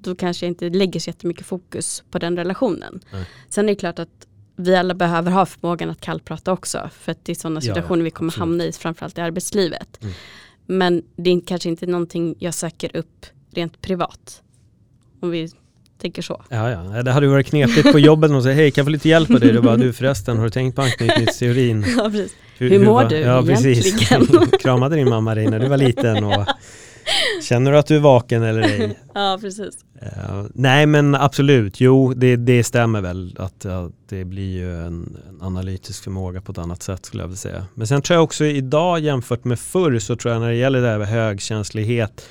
då kanske jag inte lägger så jättemycket fokus på den relationen. Nej. Sen är det klart att vi alla behöver ha förmågan att kallprata också. För att det är sådana situationer ja, ja, vi kommer absolut. hamna i, framförallt i arbetslivet. Mm. Men det är kanske inte någonting jag söker upp rent privat. Om vi tänker så. Ja, ja. Det hade varit knepigt på jobbet och säga hej kan jag få lite hjälp av dig? Du bara du förresten har du tänkt på anknytningsteorin? ja, precis. Hur, hur mår hur, du ja, egentligen? Precis. Kramade din mamma dig när du var liten och känner du att du är vaken eller ej? ja, precis. Uh, nej men absolut, jo det, det stämmer väl att uh, det blir ju en, en, analytisk förmåga på ett annat sätt skulle jag vilja säga. Men sen tror jag också idag jämfört med förr så tror jag när det gäller det här med högkänslighet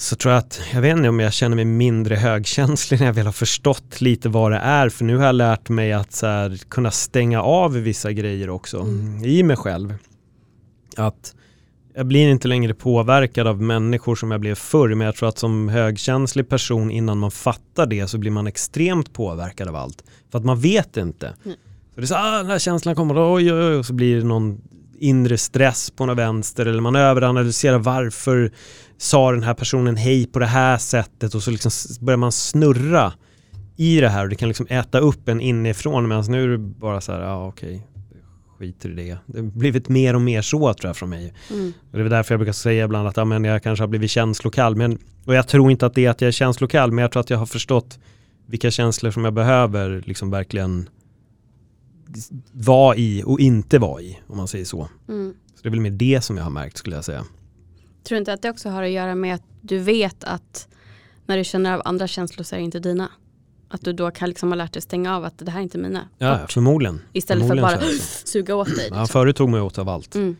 så tror jag att, jag vet inte om jag känner mig mindre högkänslig när jag väl har förstått lite vad det är. För nu har jag lärt mig att här, kunna stänga av vissa grejer också mm. i mig själv. Att jag blir inte längre påverkad av människor som jag blev förr. Men jag tror att som högkänslig person innan man fattar det så blir man extremt påverkad av allt. För att man vet inte. Mm. Så det är så ah, den här känslan kommer, oj, oj, oj, och så blir det någon inre stress på något vänster eller man överanalyserar varför sa den här personen hej på det här sättet och så liksom börjar man snurra i det här och det kan liksom äta upp en inifrån medan nu är det bara så här, ja okej, skiter i det. Det har blivit mer och mer så tror jag från mig. Mm. Och det är därför jag brukar säga ibland att ja, men jag kanske har blivit känslokall. Men, och jag tror inte att det är att jag är känslokall, men jag tror att jag har förstått vilka känslor som jag behöver liksom verkligen vara i och inte vara i, om man säger så. Mm. Så det är väl mer det som jag har märkt skulle jag säga. Tror du inte att det också har att göra med att du vet att när du känner av andra känslor så är det inte dina? Att du då kan liksom ha lärt dig stänga av att det här är inte mina. Ja, Bort. förmodligen. Istället förmodligen för bara suga åt dig. Liksom. Ja, förut tog man åt av allt. Mm.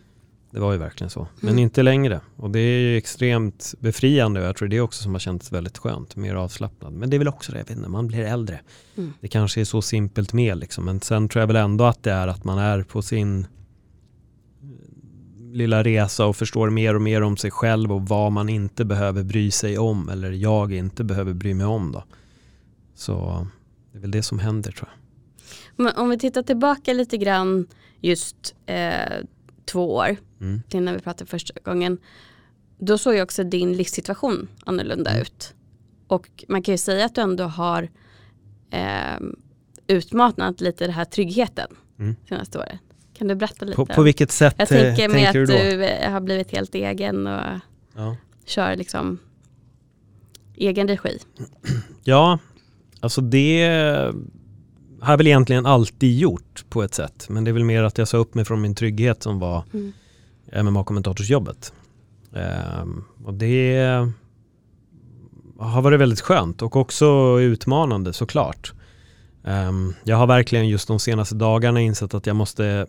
Det var ju verkligen så. Men mm. inte längre. Och det är ju extremt befriande och jag tror det är också som har känts väldigt skönt. Mer avslappnad. Men det är väl också det, jag vet inte, man blir äldre. Mm. Det kanske är så simpelt med liksom. Men sen tror jag väl ändå att det är att man är på sin lilla resa och förstår mer och mer om sig själv och vad man inte behöver bry sig om eller jag inte behöver bry mig om då. Så det är väl det som händer tror jag. Men om vi tittar tillbaka lite grann just eh, två år mm. till när vi pratade första gången. Då såg ju också din livssituation annorlunda mm. ut. Och man kan ju säga att du ändå har eh, utmanat lite den här tryggheten mm. senaste året. Kan du berätta lite? På, på vilket sätt Jag tänker med att du, du eh, har blivit helt egen och ja. kör liksom egen regi. Ja, alltså det har jag väl egentligen alltid gjort på ett sätt. Men det är väl mer att jag sa upp mig från min trygghet som var mm. MMA-kommentatorsjobbet. Um, och det har varit väldigt skönt och också utmanande såklart. Um, jag har verkligen just de senaste dagarna insett att jag måste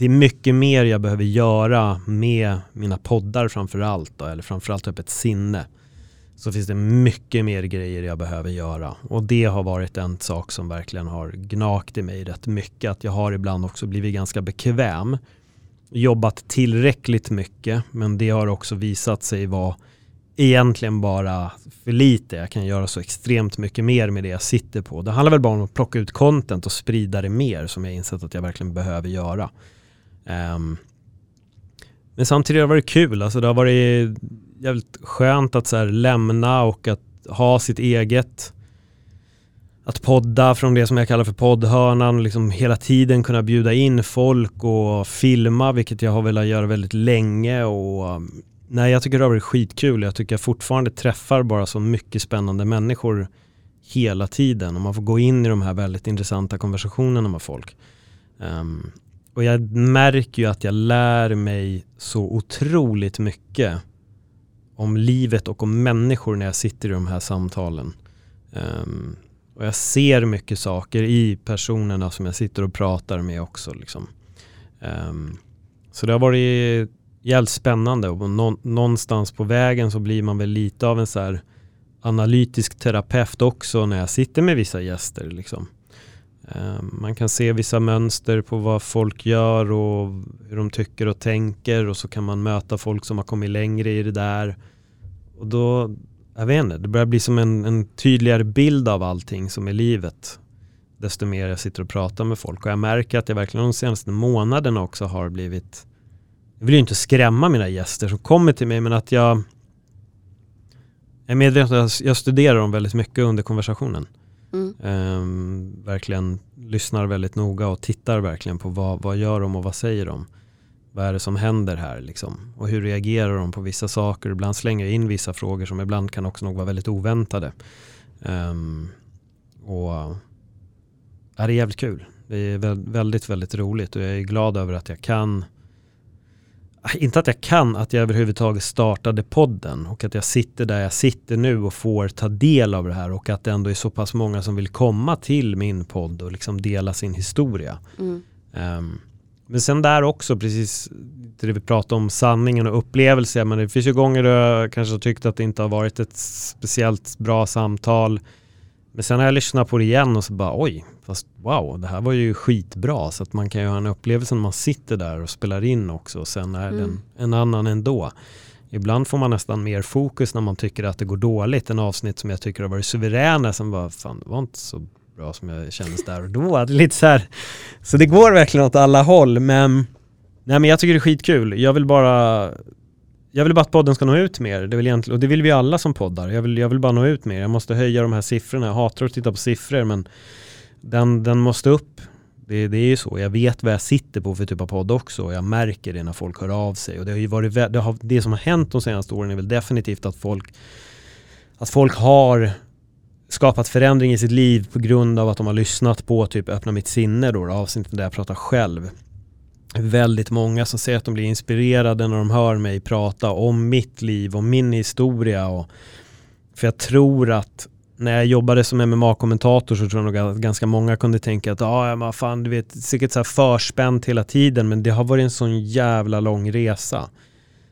det är mycket mer jag behöver göra med mina poddar framförallt då, eller framförallt öppet sinne. Så finns det mycket mer grejer jag behöver göra och det har varit en sak som verkligen har gnagt i mig rätt mycket. Att jag har ibland också blivit ganska bekväm. Jobbat tillräckligt mycket men det har också visat sig vara egentligen bara för lite. Jag kan göra så extremt mycket mer med det jag sitter på. Det handlar väl bara om att plocka ut content och sprida det mer som jag insett att jag verkligen behöver göra. Um, men samtidigt har det varit kul, alltså det har varit jävligt skönt att så här lämna och att ha sitt eget att podda från det som jag kallar för poddhörnan liksom hela tiden kunna bjuda in folk och filma vilket jag har velat göra väldigt länge och um, nej jag tycker det har varit skitkul. Jag tycker jag fortfarande träffar bara så mycket spännande människor hela tiden och man får gå in i de här väldigt intressanta konversationerna med folk. Um, och jag märker ju att jag lär mig så otroligt mycket om livet och om människor när jag sitter i de här samtalen. Um, och jag ser mycket saker i personerna som jag sitter och pratar med också. Liksom. Um, så det har varit jävligt spännande och nå någonstans på vägen så blir man väl lite av en så här analytisk terapeut också när jag sitter med vissa gäster. Liksom. Eh, man kan se vissa mönster på vad folk gör och hur de tycker och tänker och så kan man möta folk som har kommit längre i det där. Och då, jag vet inte, det börjar bli som en, en tydligare bild av allting som är livet. Desto mer jag sitter och pratar med folk. Och jag märker att jag verkligen de senaste månaderna också har blivit jag vill ju inte skrämma mina gäster som kommer till mig men att jag jag är medveten om att jag studerar dem väldigt mycket under konversationen. Mm. Um, verkligen lyssnar väldigt noga och tittar verkligen på vad, vad gör de och vad säger de. Vad är det som händer här liksom? Och hur reagerar de på vissa saker? Ibland slänger jag in vissa frågor som ibland kan också nog vara väldigt oväntade. Um, och är det är jävligt kul. Det är väldigt, väldigt roligt och jag är glad över att jag kan inte att jag kan, att jag överhuvudtaget startade podden och att jag sitter där jag sitter nu och får ta del av det här och att det ändå är så pass många som vill komma till min podd och liksom dela sin historia. Mm. Um, men sen där också, precis det vi pratade om, sanningen och upplevelse. Men det finns ju gånger då jag kanske har tyckt att det inte har varit ett speciellt bra samtal. Men sen har jag lyssnat på det igen och så bara oj, fast wow, det här var ju skitbra. Så att man kan ju ha en upplevelse när man sitter där och spelar in också. Och sen är mm. den en annan ändå. Ibland får man nästan mer fokus när man tycker att det går dåligt. En avsnitt som jag tycker har varit suveräna som bara, fan det var inte så bra som jag kändes där och då. Lite så här, så det går verkligen åt alla håll. Men, nej, men jag tycker det är skitkul. Jag vill bara jag vill bara att podden ska nå ut mer. Det vill egentligen, och det vill vi alla som poddar. Jag vill, jag vill bara nå ut mer. Jag måste höja de här siffrorna. Jag hatar att titta på siffror men den, den måste upp. Det, det är ju så. Jag vet vad jag sitter på för typ av podd också. Jag märker det när folk hör av sig. Och det, har ju varit, det, har, det som har hänt de senaste åren är väl definitivt att folk, att folk har skapat förändring i sitt liv på grund av att de har lyssnat på typ Öppna mitt sinne då, avsnittet där jag pratar själv väldigt många som säger att de blir inspirerade när de hör mig prata om mitt liv och min historia. Och, för jag tror att när jag jobbade som MMA-kommentator så tror jag nog att ganska många kunde tänka att ah, ja, men fan, du vet, säkert så här förspänt hela tiden men det har varit en sån jävla lång resa.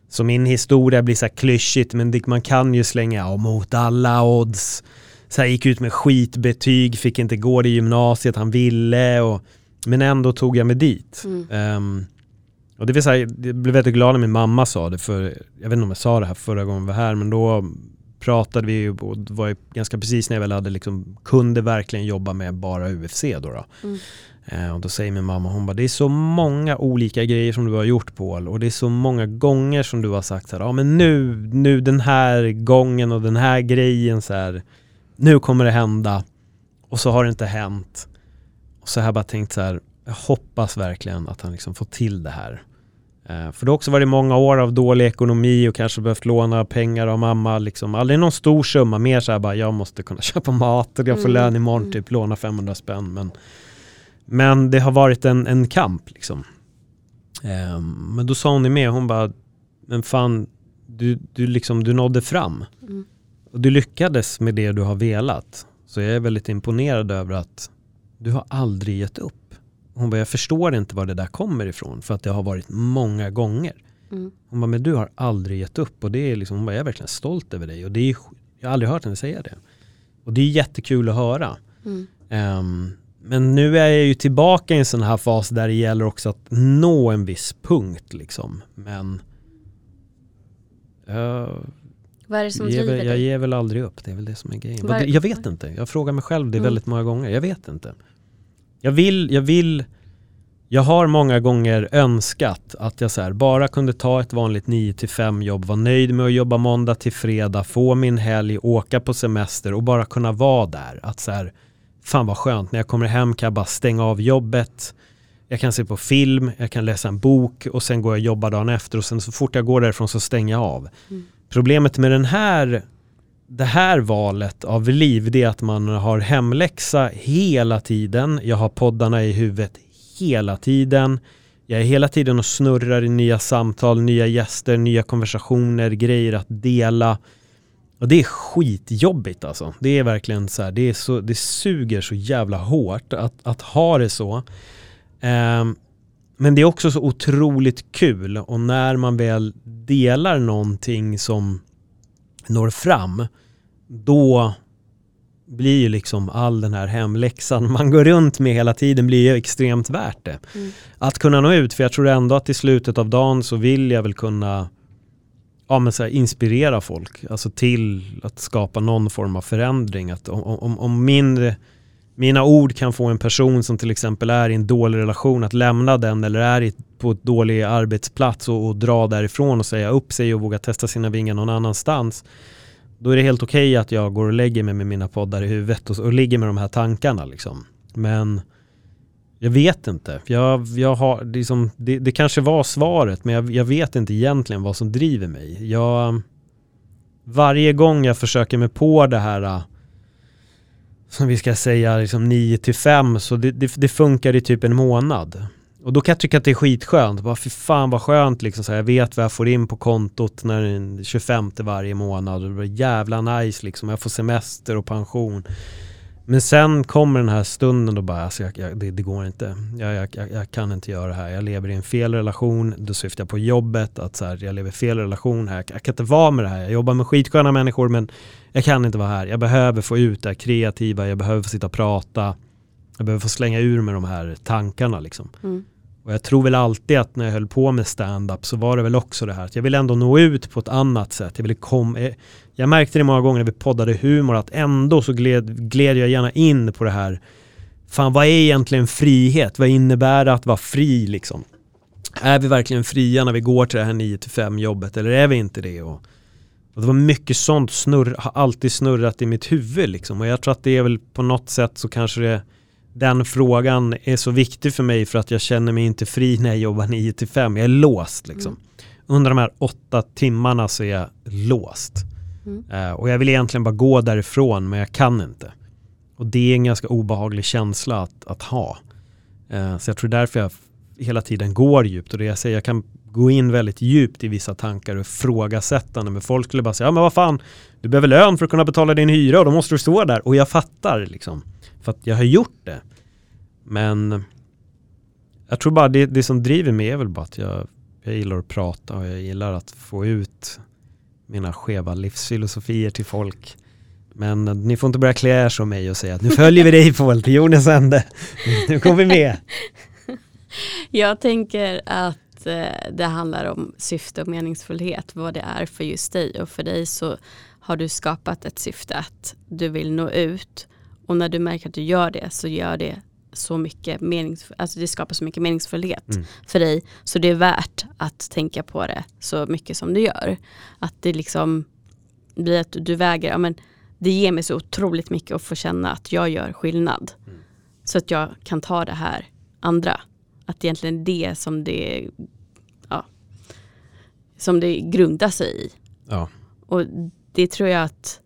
Så min historia blir så här klyschigt men det, man kan ju slänga och mot alla odds. Så här, gick ut med skitbetyg, fick inte gå det gymnasiet han ville och men ändå tog jag mig dit. Mm. Um, och det vill säga, jag blev väldigt glad när min mamma sa det, för jag vet inte om jag sa det här förra gången vi var här, men då pratade vi och det var ganska precis när jag väl hade liksom, kunde verkligen jobba med bara UFC då. då. Mm. Uh, och då säger min mamma, hon bara, det är så många olika grejer som du har gjort Paul och det är så många gånger som du har sagt så här, ja men nu, nu den här gången och den här grejen så här, nu kommer det hända och så har det inte hänt. Och så har jag bara tänkt så här, jag hoppas verkligen att han liksom får till det här. Eh, för det har också varit många år av dålig ekonomi och kanske behövt låna pengar av mamma. Liksom. Aldrig någon stor summa, mer så här bara jag måste kunna köpa mat och jag får mm. lön imorgon, mm. typ låna 500 spänn. Men, men det har varit en, en kamp liksom. Eh, men då sa hon det med, hon bara, men fan, du, du, liksom, du nådde fram. Mm. Och du lyckades med det du har velat. Så jag är väldigt imponerad över att du har aldrig gett upp. Hon bara, jag förstår inte var det där kommer ifrån för att det har varit många gånger. Mm. Hon bara, men du har aldrig gett upp och det är liksom, hon bara, jag är verkligen stolt över dig och det är, jag har aldrig hört henne säga det. Och det är jättekul att höra. Mm. Um, men nu är jag ju tillbaka i en sån här fas där det gäller också att nå en viss punkt liksom. Men uh, vad är det som driver dig? Jag ger väl aldrig upp, det är väl det som är grejen. Var... Jag vet inte, jag frågar mig själv det mm. väldigt många gånger. Jag vet inte. Jag vill, jag vill, jag har många gånger önskat att jag så bara kunde ta ett vanligt 9-5 jobb, vara nöjd med att jobba måndag till fredag, få min helg, åka på semester och bara kunna vara där. Att så här, fan vad skönt, när jag kommer hem kan jag bara stänga av jobbet, jag kan se på film, jag kan läsa en bok och sen går jag och jobbar dagen efter och sen så fort jag går därifrån så stänger jag av. Mm. Problemet med den här det här valet av liv, det är att man har hemläxa hela tiden. Jag har poddarna i huvudet hela tiden. Jag är hela tiden och snurrar i nya samtal, nya gäster, nya konversationer, grejer att dela. Och det är skitjobbigt alltså. Det är verkligen så här, det, är så, det suger så jävla hårt att, att ha det så. Um, men det är också så otroligt kul och när man väl delar någonting som når fram, då blir ju liksom all den här hemläxan man går runt med hela tiden blir ju extremt värt det. Mm. Att kunna nå ut, för jag tror ändå att i slutet av dagen så vill jag väl kunna ja, men så här, inspirera folk, alltså till att skapa någon form av förändring. Att om, om, om min, mina ord kan få en person som till exempel är i en dålig relation att lämna den eller är på ett dålig arbetsplats och, och dra därifrån och säga upp sig och våga testa sina vingar någon annanstans då är det helt okej okay att jag går och lägger mig med mina poddar i huvudet och, och ligger med de här tankarna. Liksom. Men jag vet inte. Jag, jag har, liksom, det, det kanske var svaret men jag, jag, vet inte egentligen vad som driver mig. Jag, varje gång jag försöker mig på det här som vi ska säga liksom 9 till 5 så det, det, det funkar i typ en månad. Och då kan jag tycka att det är skitskönt. Bara, fy fan vad skönt liksom. Så här, jag vet vad jag får in på kontot när det är 25 varje månad. Och det blir jävla nice liksom. Jag får semester och pension. Men sen kommer den här stunden då bara, alltså jag, jag, det, det, går inte. Jag, jag, kan inte göra det här. Jag lever i en fel relation. Då syftar jag på jobbet. Att så här, jag lever i fel relation här. Jag, kan inte vara med det här. Jag jobbar med skitsköna människor men jag kan inte vara här. Jag behöver få ut det här kreativa. Jag behöver få sitta och prata. Jag behöver få slänga ur mig de här tankarna liksom. Mm. Och jag tror väl alltid att när jag höll på med stand-up så var det väl också det här att jag ville ändå nå ut på ett annat sätt. Jag, ville kom, eh, jag märkte det många gånger när vi poddade humor att ändå så gled, gled jag gärna in på det här. Fan vad är egentligen frihet? Vad innebär det att vara fri liksom? Är vi verkligen fria när vi går till det här 9-5 jobbet eller är vi inte det? Och, och det var mycket sånt snurr, har alltid snurrat i mitt huvud liksom. Och jag tror att det är väl på något sätt så kanske det den frågan är så viktig för mig för att jag känner mig inte fri när jag jobbar 9 till 5. Jag är låst liksom. Mm. Under de här åtta timmarna så är jag låst. Mm. Uh, och jag vill egentligen bara gå därifrån men jag kan inte. Och det är en ganska obehaglig känsla att, att ha. Uh, så jag tror därför jag hela tiden går djupt. Och det jag säger, jag kan gå in väldigt djupt i vissa tankar och ifrågasättande. Men folk skulle bara säga, ja men vad fan, du behöver lön för att kunna betala din hyra och då måste du stå där. Och jag fattar liksom. För att jag har gjort det. Men jag tror bara det, det som driver mig är väl bara att jag, jag gillar att prata och jag gillar att få ut mina skeva livsfilosofier till folk. Men ni får inte börja klä er som mig och säga att nu följer vi dig Paul till jordens ände. Nu kommer vi med. Jag tänker att eh, det handlar om syfte och meningsfullhet, vad det är för just dig. Och för dig så har du skapat ett syfte att du vill nå ut. Och när du märker att du gör det så gör det så mycket menings, alltså det skapar så mycket meningsfullhet mm. för dig. Så det är värt att tänka på det så mycket som du gör. Att det liksom blir att du väger, ja men det ger mig så otroligt mycket att få känna att jag gör skillnad. Mm. Så att jag kan ta det här andra. Att egentligen det som det, ja, som det grundar sig i. Ja. Och det tror jag att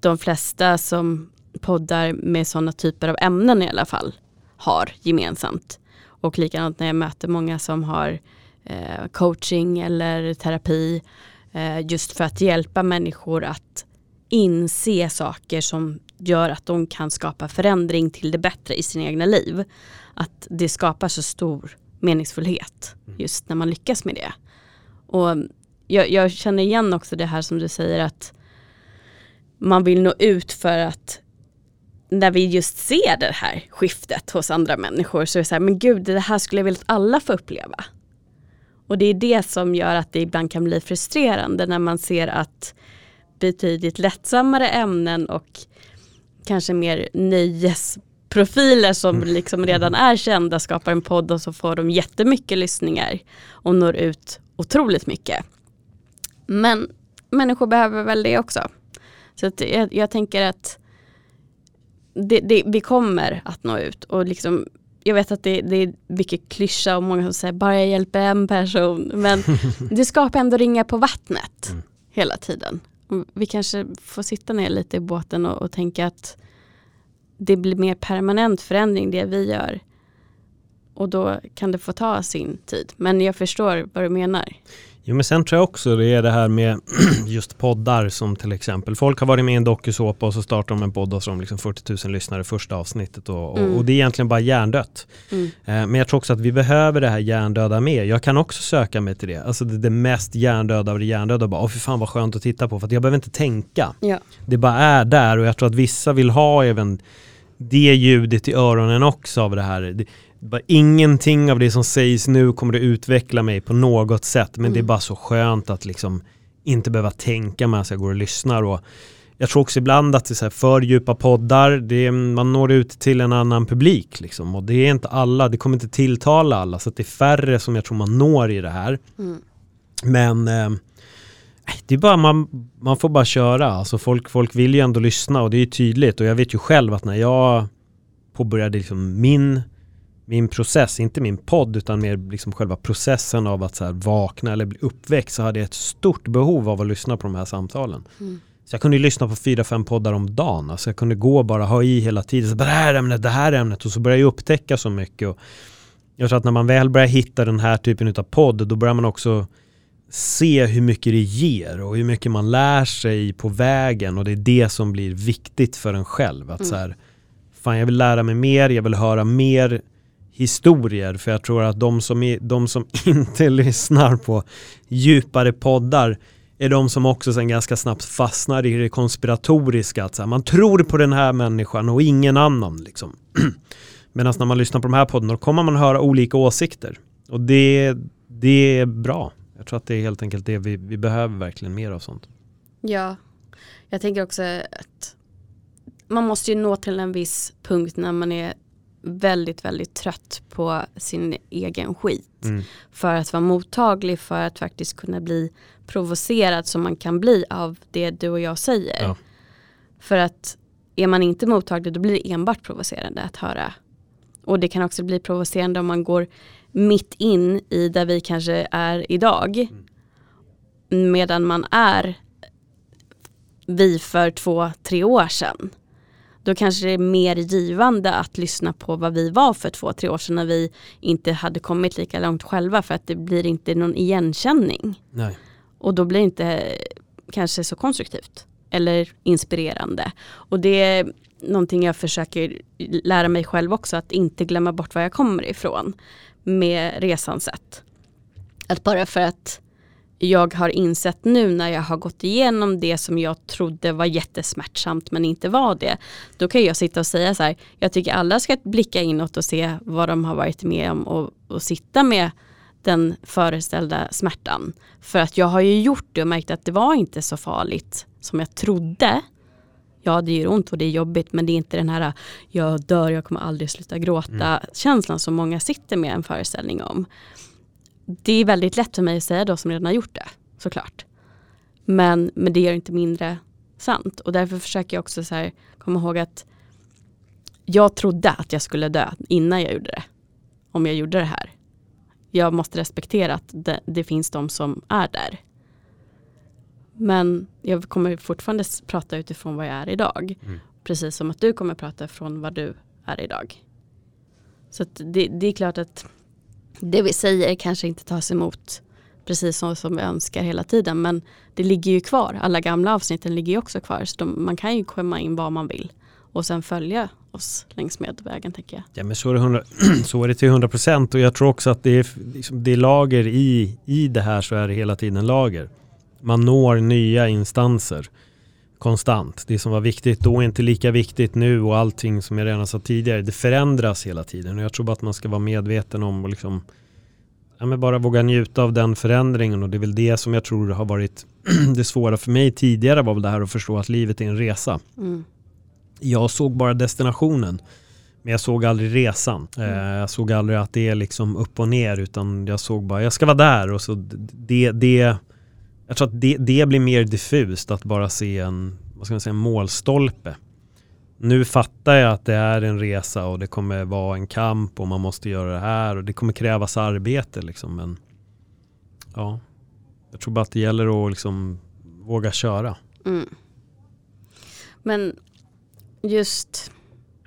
de flesta som poddar med sådana typer av ämnen i alla fall har gemensamt. Och likadant när jag möter många som har eh, coaching eller terapi eh, just för att hjälpa människor att inse saker som gör att de kan skapa förändring till det bättre i sina egna liv. Att det skapar så stor meningsfullhet just när man lyckas med det. Och jag, jag känner igen också det här som du säger att man vill nå ut för att när vi just ser det här skiftet hos andra människor så är det så här, men gud det här skulle jag vilja att alla får uppleva. Och det är det som gör att det ibland kan bli frustrerande när man ser att betydligt lättsammare ämnen och kanske mer nöjesprofiler som mm. liksom redan är kända skapar en podd och så får de jättemycket lyssningar och når ut otroligt mycket. Men människor behöver väl det också. Så jag, jag tänker att det, det, vi kommer att nå ut och liksom jag vet att det, det är mycket klyscha och många som säger bara jag hjälper en person. Men det skapar ändå ringar på vattnet mm. hela tiden. Vi kanske får sitta ner lite i båten och, och tänka att det blir mer permanent förändring det vi gör. Och då kan det få ta sin tid. Men jag förstår vad du menar. Jo men sen tror jag också det är det här med just poddar som till exempel folk har varit med i en dokusåpa och så startar de en podd och så har de liksom 40 000 lyssnare första avsnittet och, mm. och, det är egentligen bara hjärndött. Mm. Eh, men jag tror också att vi behöver det här hjärndöda med. Jag kan också söka mig till det. Alltså det, det mest hjärndöda av det hjärndöda. Bara, åh fan vad skönt att titta på för jag behöver inte tänka. Ja. Det bara är där och jag tror att vissa vill ha även det ljudet i öronen också av det här. Bara, ingenting av det som sägs nu kommer att utveckla mig på något sätt men mm. det är mm. bara så skönt att liksom inte behöva tänka medan jag går och lyssnar. Och jag tror också ibland att det är så här för djupa poddar, det man når ut till en annan publik liksom. och det är inte alla, det kommer inte tilltala alla så det är färre som jag tror man når i det här. Mm. Men eh, det är bara man, man får bara köra, alltså folk, folk vill ju ändå lyssna och det är tydligt och jag vet ju själv att när jag påbörjade liksom min min process, inte min podd utan mer liksom själva processen av att så vakna eller bli uppväxt så hade jag ett stort behov av att lyssna på de här samtalen. Mm. Så jag kunde lyssna på fyra, fem poddar om dagen. Alltså jag kunde gå och bara ha i hela tiden. Så det här ämnet, det här ämnet. Och så började jag upptäcka så mycket. Och jag tror att när man väl börjar hitta den här typen av podd, då börjar man också se hur mycket det ger och hur mycket man lär sig på vägen. Och det är det som blir viktigt för en själv. Att mm. så här, fan jag vill lära mig mer, jag vill höra mer historier för jag tror att de som, är, de som inte lyssnar på djupare poddar är de som också sen ganska snabbt fastnar i det konspiratoriska. Att så här, man tror på den här människan och ingen annan. Liksom. Medan när man lyssnar på de här poddarna då kommer man höra olika åsikter. Och det, det är bra. Jag tror att det är helt enkelt det vi, vi behöver verkligen mer av sånt. Ja, jag tänker också att man måste ju nå till en viss punkt när man är väldigt, väldigt trött på sin egen skit. Mm. För att vara mottaglig för att faktiskt kunna bli provocerad som man kan bli av det du och jag säger. Ja. För att är man inte mottaglig då blir det enbart provocerande att höra. Och det kan också bli provocerande om man går mitt in i där vi kanske är idag. Mm. Medan man är vi för två, tre år sedan då kanske det är mer givande att lyssna på vad vi var för två, tre år sedan när vi inte hade kommit lika långt själva för att det blir inte någon igenkänning. Nej. Och då blir det inte kanske så konstruktivt eller inspirerande. Och det är någonting jag försöker lära mig själv också, att inte glömma bort var jag kommer ifrån med resans sätt. Att bara för att jag har insett nu när jag har gått igenom det som jag trodde var jättesmärtsamt men inte var det. Då kan jag sitta och säga så här, jag tycker alla ska blicka inåt och se vad de har varit med om och, och sitta med den föreställda smärtan. För att jag har ju gjort det och märkt att det var inte så farligt som jag trodde. Ja det gör ont och det är jobbigt men det är inte den här jag dör, jag kommer aldrig sluta gråta mm. känslan som många sitter med en föreställning om det är väldigt lätt för mig att säga då som redan har gjort det, såklart. Men, men det gör inte mindre sant. Och därför försöker jag också så här, komma ihåg att jag trodde att jag skulle dö innan jag gjorde det. Om jag gjorde det här. Jag måste respektera att det, det finns de som är där. Men jag kommer fortfarande prata utifrån vad jag är idag. Mm. Precis som att du kommer prata från vad du är idag. Så det, det, är klart att det vi säger kanske inte tas emot precis så som vi önskar hela tiden. Men det ligger ju kvar. Alla gamla avsnitten ligger ju också kvar. Så de, man kan ju komma in var man vill. Och sen följa oss längs med vägen tänker jag. Ja men så är det, 100, så är det till 100 procent och jag tror också att det är, liksom, det är lager i, i det här så är det hela tiden lager. Man når nya instanser konstant. Det som var viktigt då är inte lika viktigt nu och allting som jag redan sa tidigare, det förändras hela tiden. Och jag tror bara att man ska vara medveten om och liksom, ja, men bara våga njuta av den förändringen och det är väl det som jag tror har varit det svåra för mig tidigare var väl det här att förstå att livet är en resa. Mm. Jag såg bara destinationen. Men jag såg aldrig resan. Mm. Eh, jag såg aldrig att det är liksom upp och ner utan jag såg bara, jag ska vara där och så det, det jag tror att det, det blir mer diffust att bara se en, vad ska man säga, en målstolpe. Nu fattar jag att det är en resa och det kommer vara en kamp och man måste göra det här och det kommer krävas arbete liksom. Men ja, jag tror bara att det gäller att liksom våga köra. Mm. Men just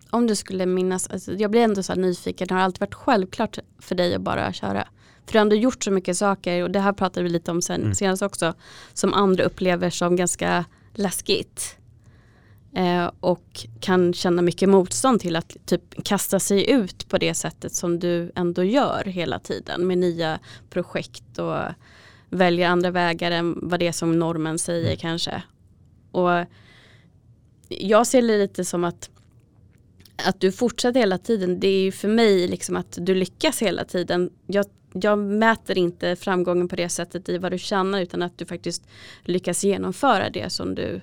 om du skulle minnas, alltså jag blir ändå så här nyfiken, det har alltid varit självklart för dig att bara köra? För du har ändå gjort så mycket saker och det här pratade vi lite om sen, mm. senast också, som andra upplever som ganska läskigt. Eh, och kan känna mycket motstånd till att typ kasta sig ut på det sättet som du ändå gör hela tiden med nya projekt och väljer andra vägar än vad det är som normen säger mm. kanske. Och jag ser det lite som att att du fortsätter hela tiden, det är ju för mig liksom att du lyckas hela tiden. Jag, jag mäter inte framgången på det sättet i vad du tjänar utan att du faktiskt lyckas genomföra det som du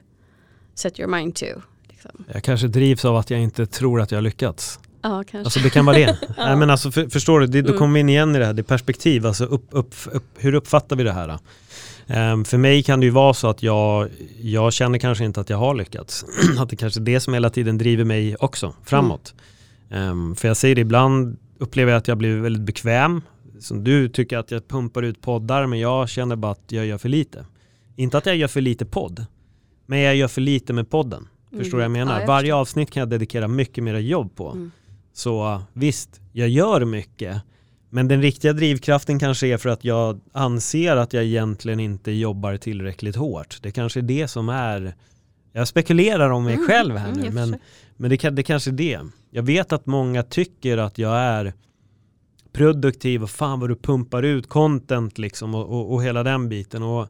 set your mind to. Liksom. Jag kanske drivs av att jag inte tror att jag har lyckats. Ja, kanske. Alltså det kan vara det. ja. Nej, men alltså, för, förstår du, det, då mm. kommer vi in igen i det här, det perspektiv, alltså upp, upp, upp, hur uppfattar vi det här? Um, för mig kan det ju vara så att jag, jag känner kanske inte att jag har lyckats. att det kanske är det som hela tiden driver mig också framåt. Mm. Um, för jag säger det, ibland upplever jag att jag blir väldigt bekväm. Som du tycker att jag pumpar ut poddar men jag känner bara att jag gör för lite. Inte att jag gör för lite podd, men jag gör för lite med podden. Mm. Förstår du vad jag menar? Ja, jag Varje avsnitt kan jag dedikera mycket mer jobb på. Mm. Så visst, jag gör mycket. Men den riktiga drivkraften kanske är för att jag anser att jag egentligen inte jobbar tillräckligt hårt. Det kanske är det som är, jag spekulerar om mig mm, själv här nu, mm, men, men det, det kanske är det. Jag vet att många tycker att jag är produktiv och fan vad du pumpar ut content liksom och, och, och hela den biten. Och,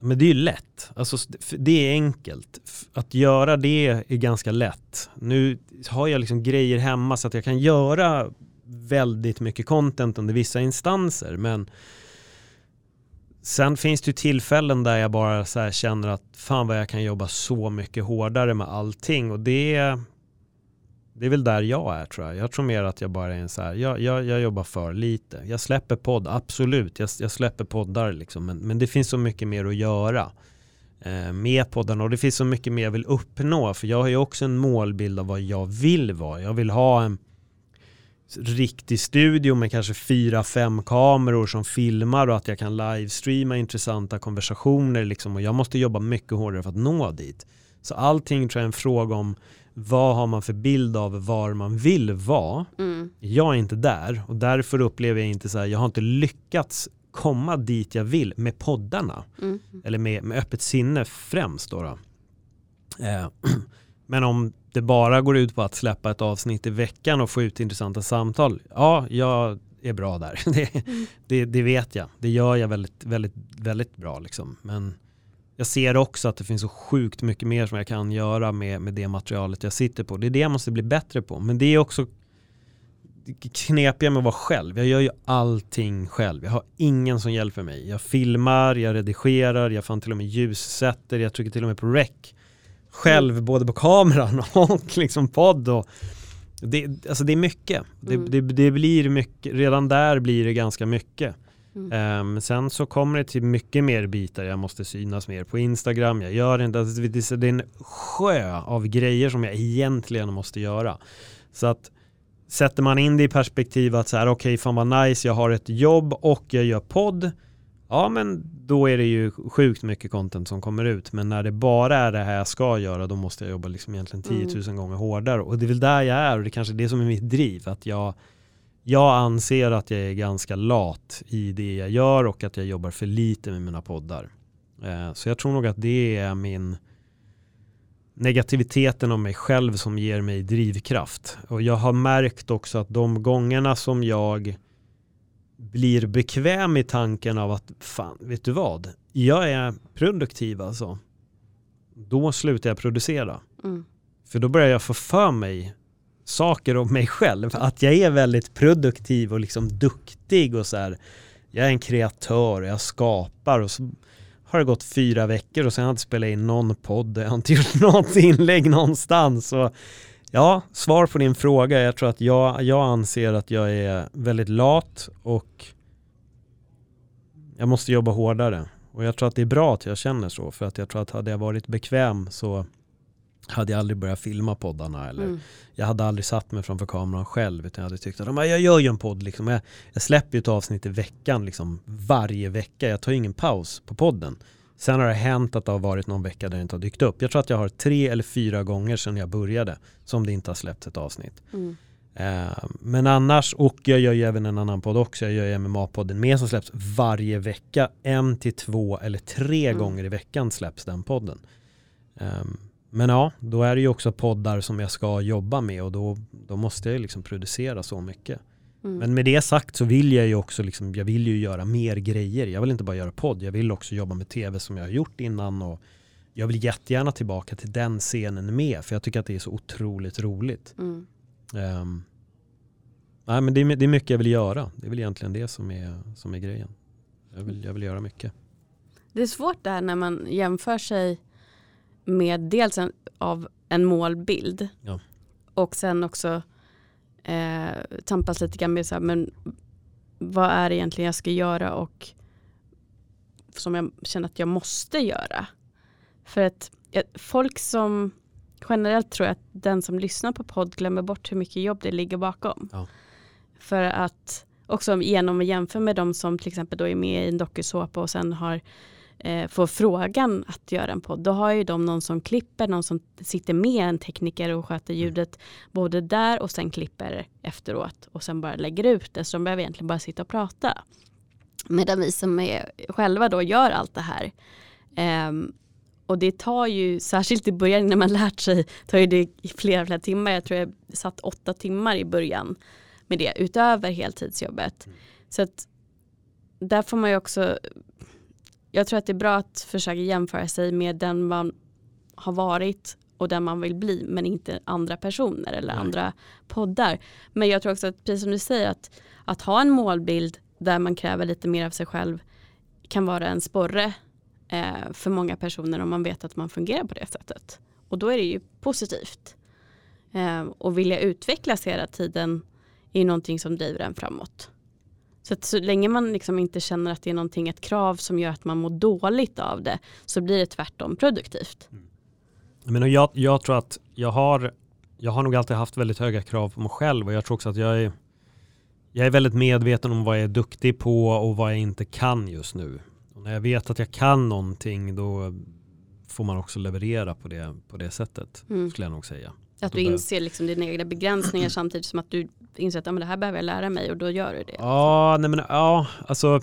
men det är ju lätt, alltså, det är enkelt. Att göra det är ganska lätt. Nu har jag liksom grejer hemma så att jag kan göra väldigt mycket content under vissa instanser. Men sen finns det ju tillfällen där jag bara så känner att fan vad jag kan jobba så mycket hårdare med allting. Och det, det är väl där jag är tror jag. Jag tror mer att jag bara är en så här, jag, jag, jag jobbar för lite. Jag släpper podd, absolut. Jag, jag släpper poddar liksom. Men, men det finns så mycket mer att göra eh, med poddarna och det finns så mycket mer jag vill uppnå. För jag har ju också en målbild av vad jag vill vara. Jag vill ha en riktig studio med kanske fyra, fem kameror som filmar och att jag kan livestreama intressanta konversationer liksom och jag måste jobba mycket hårdare för att nå dit. Så allting tror jag är en fråga om vad har man för bild av var man vill vara. Mm. Jag är inte där och därför upplever jag inte så här, jag har inte lyckats komma dit jag vill med poddarna. Mm. Eller med, med öppet sinne främst då. då. Eh, men om det bara går ut på att släppa ett avsnitt i veckan och få ut intressanta samtal, ja, jag är bra där. Det, mm. det, det, vet jag. Det gör jag väldigt, väldigt, väldigt bra. Liksom. Men jag ser också att det finns så sjukt mycket mer som jag kan göra med, med det materialet jag sitter på. Det är det jag måste bli bättre på. Men det är också knepiga med att vara själv. Jag gör ju allting själv. Jag har ingen som hjälper mig. Jag filmar, jag redigerar, jag fan till och med ljussätter, jag trycker till och med på rec själv mm. både på kameran och liksom podd. Och det, alltså det är mycket. Mm. Det, det, det, blir mycket. Redan där blir det ganska mycket. Mm. Um, sen så kommer det till mycket mer bitar. Jag måste synas mer på Instagram. Jag gör inte, alltså det, det är en sjö av grejer som jag egentligen måste göra. Så att sätter man in det i perspektiv att så här, okej, okay, fan vad nice, jag har ett jobb och jag gör podd ja men då är det ju sjukt mycket content som kommer ut. Men när det bara är det här jag ska göra då måste jag jobba liksom egentligen 10 000 mm. gånger hårdare. Och det är väl där jag är och det kanske är det som är mitt driv. Att jag, jag anser att jag är ganska lat i det jag gör och att jag jobbar för lite med mina poddar. Eh, så jag tror nog att det är min negativiteten av mig själv som ger mig drivkraft. Och jag har märkt också att de gångerna som jag blir bekväm i tanken av att fan, vet du vad? Jag är produktiv alltså. Då slutar jag producera. Mm. För då börjar jag få för mig saker om mig själv. Att jag är väldigt produktiv och liksom duktig och så här. Jag är en kreatör och jag skapar och så har det gått fyra veckor och sen har jag inte spelat in någon podd, jag har inte gjort något inlägg någonstans. Och Ja, svar på din fråga. Jag tror att jag, jag anser att jag är väldigt lat och jag måste jobba hårdare. Och jag tror att det är bra att jag känner så. För att jag tror att hade jag varit bekväm så hade jag aldrig börjat filma poddarna. Eller mm. Jag hade aldrig satt mig framför kameran själv. Utan jag hade tyckt att jag gör ju en podd. Liksom. Jag, jag släpper ju ett avsnitt i veckan liksom, varje vecka. Jag tar ju ingen paus på podden. Sen har det hänt att det har varit någon vecka där det inte har dykt upp. Jag tror att jag har tre eller fyra gånger sedan jag började som det inte har släppts ett avsnitt. Mm. Eh, men annars, och jag gör ju även en annan podd också, jag gör ju MMA-podden med som släpps varje vecka. En till två eller tre mm. gånger i veckan släpps den podden. Eh, men ja, då är det ju också poddar som jag ska jobba med och då, då måste jag ju liksom producera så mycket. Mm. Men med det sagt så vill jag ju också liksom, jag vill ju göra mer grejer. Jag vill inte bara göra podd, jag vill också jobba med tv som jag har gjort innan och jag vill jättegärna tillbaka till den scenen med för jag tycker att det är så otroligt roligt. Mm. Um, nej, men det är, det är mycket jag vill göra. Det är väl egentligen det som är, som är grejen. Jag vill, jag vill göra mycket. Det är svårt där när man jämför sig med dels en, av en målbild ja. och sen också eh, tampas lite grann med så här, men vad är det egentligen jag ska göra och som jag känner att jag måste göra. För att folk som generellt tror jag att den som lyssnar på podd glömmer bort hur mycket jobb det ligger bakom. Ja. För att också genom att jämföra med de som till exempel då är med i en dokusåpa och sen har eh, får frågan att göra en podd, då har ju de någon som klipper, någon som sitter med en tekniker och sköter mm. ljudet både där och sen klipper efteråt och sen bara lägger ut det. Så de behöver egentligen bara sitta och prata. Medan vi som är själva då gör allt det här. Um, och det tar ju, särskilt i början när man lärt sig, tar ju det flera, flera timmar. Jag tror jag satt åtta timmar i början med det utöver heltidsjobbet. Mm. Så att där får man ju också jag tror att det är bra att försöka jämföra sig med den man har varit och den man vill bli men inte andra personer eller Nej. andra poddar. Men jag tror också att precis som du säger att, att ha en målbild där man kräver lite mer av sig själv kan vara en sporre eh, för många personer om man vet att man fungerar på det sättet. Och då är det ju positivt. Eh, och vilja utvecklas hela tiden är någonting som driver en framåt. Så att så länge man liksom inte känner att det är någonting, ett krav som gör att man mår dåligt av det så blir det tvärtom produktivt. Mm. Men jag, jag tror att jag har, jag har nog alltid haft väldigt höga krav på mig själv och jag tror också att jag är, jag är väldigt medveten om vad jag är duktig på och vad jag inte kan just nu. Och när jag vet att jag kan någonting då får man också leverera på det, på det sättet mm. skulle jag nog säga. Att du inser liksom dina egna begränsningar samtidigt som att du inser att ja, men det här behöver jag lära mig och då gör du det. Ja, nej men ja, alltså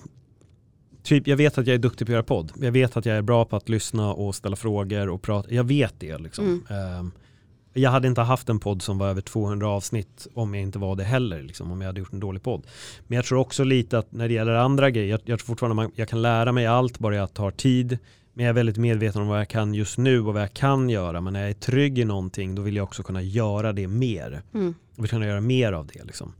typ jag vet att jag är duktig på att göra podd. Jag vet att jag är bra på att lyssna och ställa frågor och prata. Jag vet det liksom. Mm. Um, jag hade inte haft en podd som var över 200 avsnitt om jag inte var det heller, liksom, om jag hade gjort en dålig podd. Men jag tror också lite att när det gäller andra grejer, jag, jag tror fortfarande man, jag kan lära mig allt bara jag tar tid. Men jag är väldigt medveten om vad jag kan just nu och vad jag kan göra. Men när jag är trygg i någonting då vill jag också kunna göra det mer. Mm. Jag vill kunna göra mer av det. Liksom.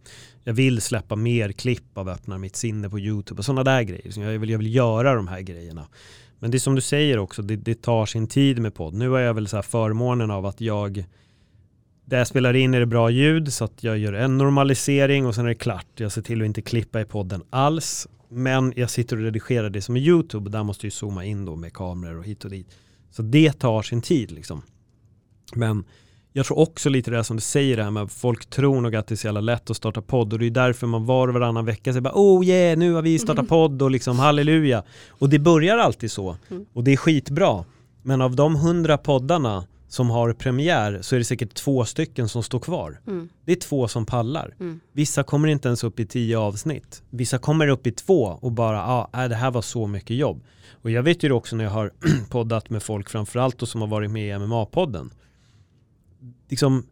Jag vill släppa mer klipp av Öppna mitt sinne på YouTube och sådana där grejer. Jag vill, jag vill göra de här grejerna. Men det är som du säger också, det, det tar sin tid med podd. Nu har jag väl så här förmånen av att jag där jag spelar in är det bra ljud så att jag gör en normalisering och sen är det klart. Jag ser till att inte klippa i podden alls men jag sitter och redigerar det som är YouTube och där måste jag zooma in då med kameror och hit och dit. Så det tar sin tid liksom. Men jag tror också lite det som du säger det här med att folk tror nog att det är så jävla lätt att starta podd och det är därför man var och varannan vecka säger bara oh yeah nu har vi startat podd och liksom halleluja. Och det börjar alltid så mm. och det är skitbra. Men av de hundra poddarna som har premiär så är det säkert två stycken som står kvar. Mm. Det är två som pallar. Mm. Vissa kommer inte ens upp i tio avsnitt. Vissa kommer upp i två och bara, ja, ah, det här var så mycket jobb. Och jag vet ju också när jag har poddat med folk framförallt och som har varit med i MMA-podden. Liksom,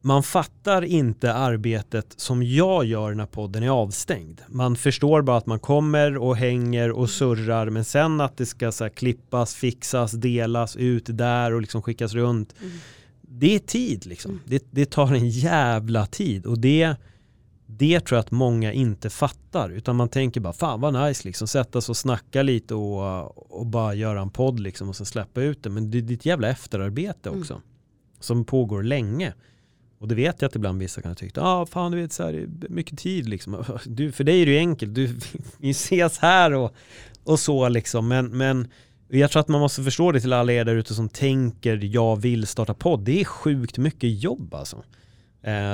man fattar inte arbetet som jag gör när podden är avstängd. Man förstår bara att man kommer och hänger och surrar men sen att det ska så klippas, fixas, delas ut där och liksom skickas runt. Mm. Det är tid liksom. Mm. Det, det, tar en jävla tid och det, det tror jag att många inte fattar utan man tänker bara fan vad nice liksom sätta sig och snacka lite och, och bara göra en podd liksom och sen släppa ut det men det, det är ett jävla efterarbete också mm. som pågår länge. Och det vet jag att ibland vissa kan tycka, ja ah, fan du vet så här, mycket tid liksom. Du, för dig är det ju enkelt, du, vi ses här och, och så liksom. Men, men jag tror att man måste förstå det till alla er där ute som tänker, jag vill starta podd. Det är sjukt mycket jobb alltså.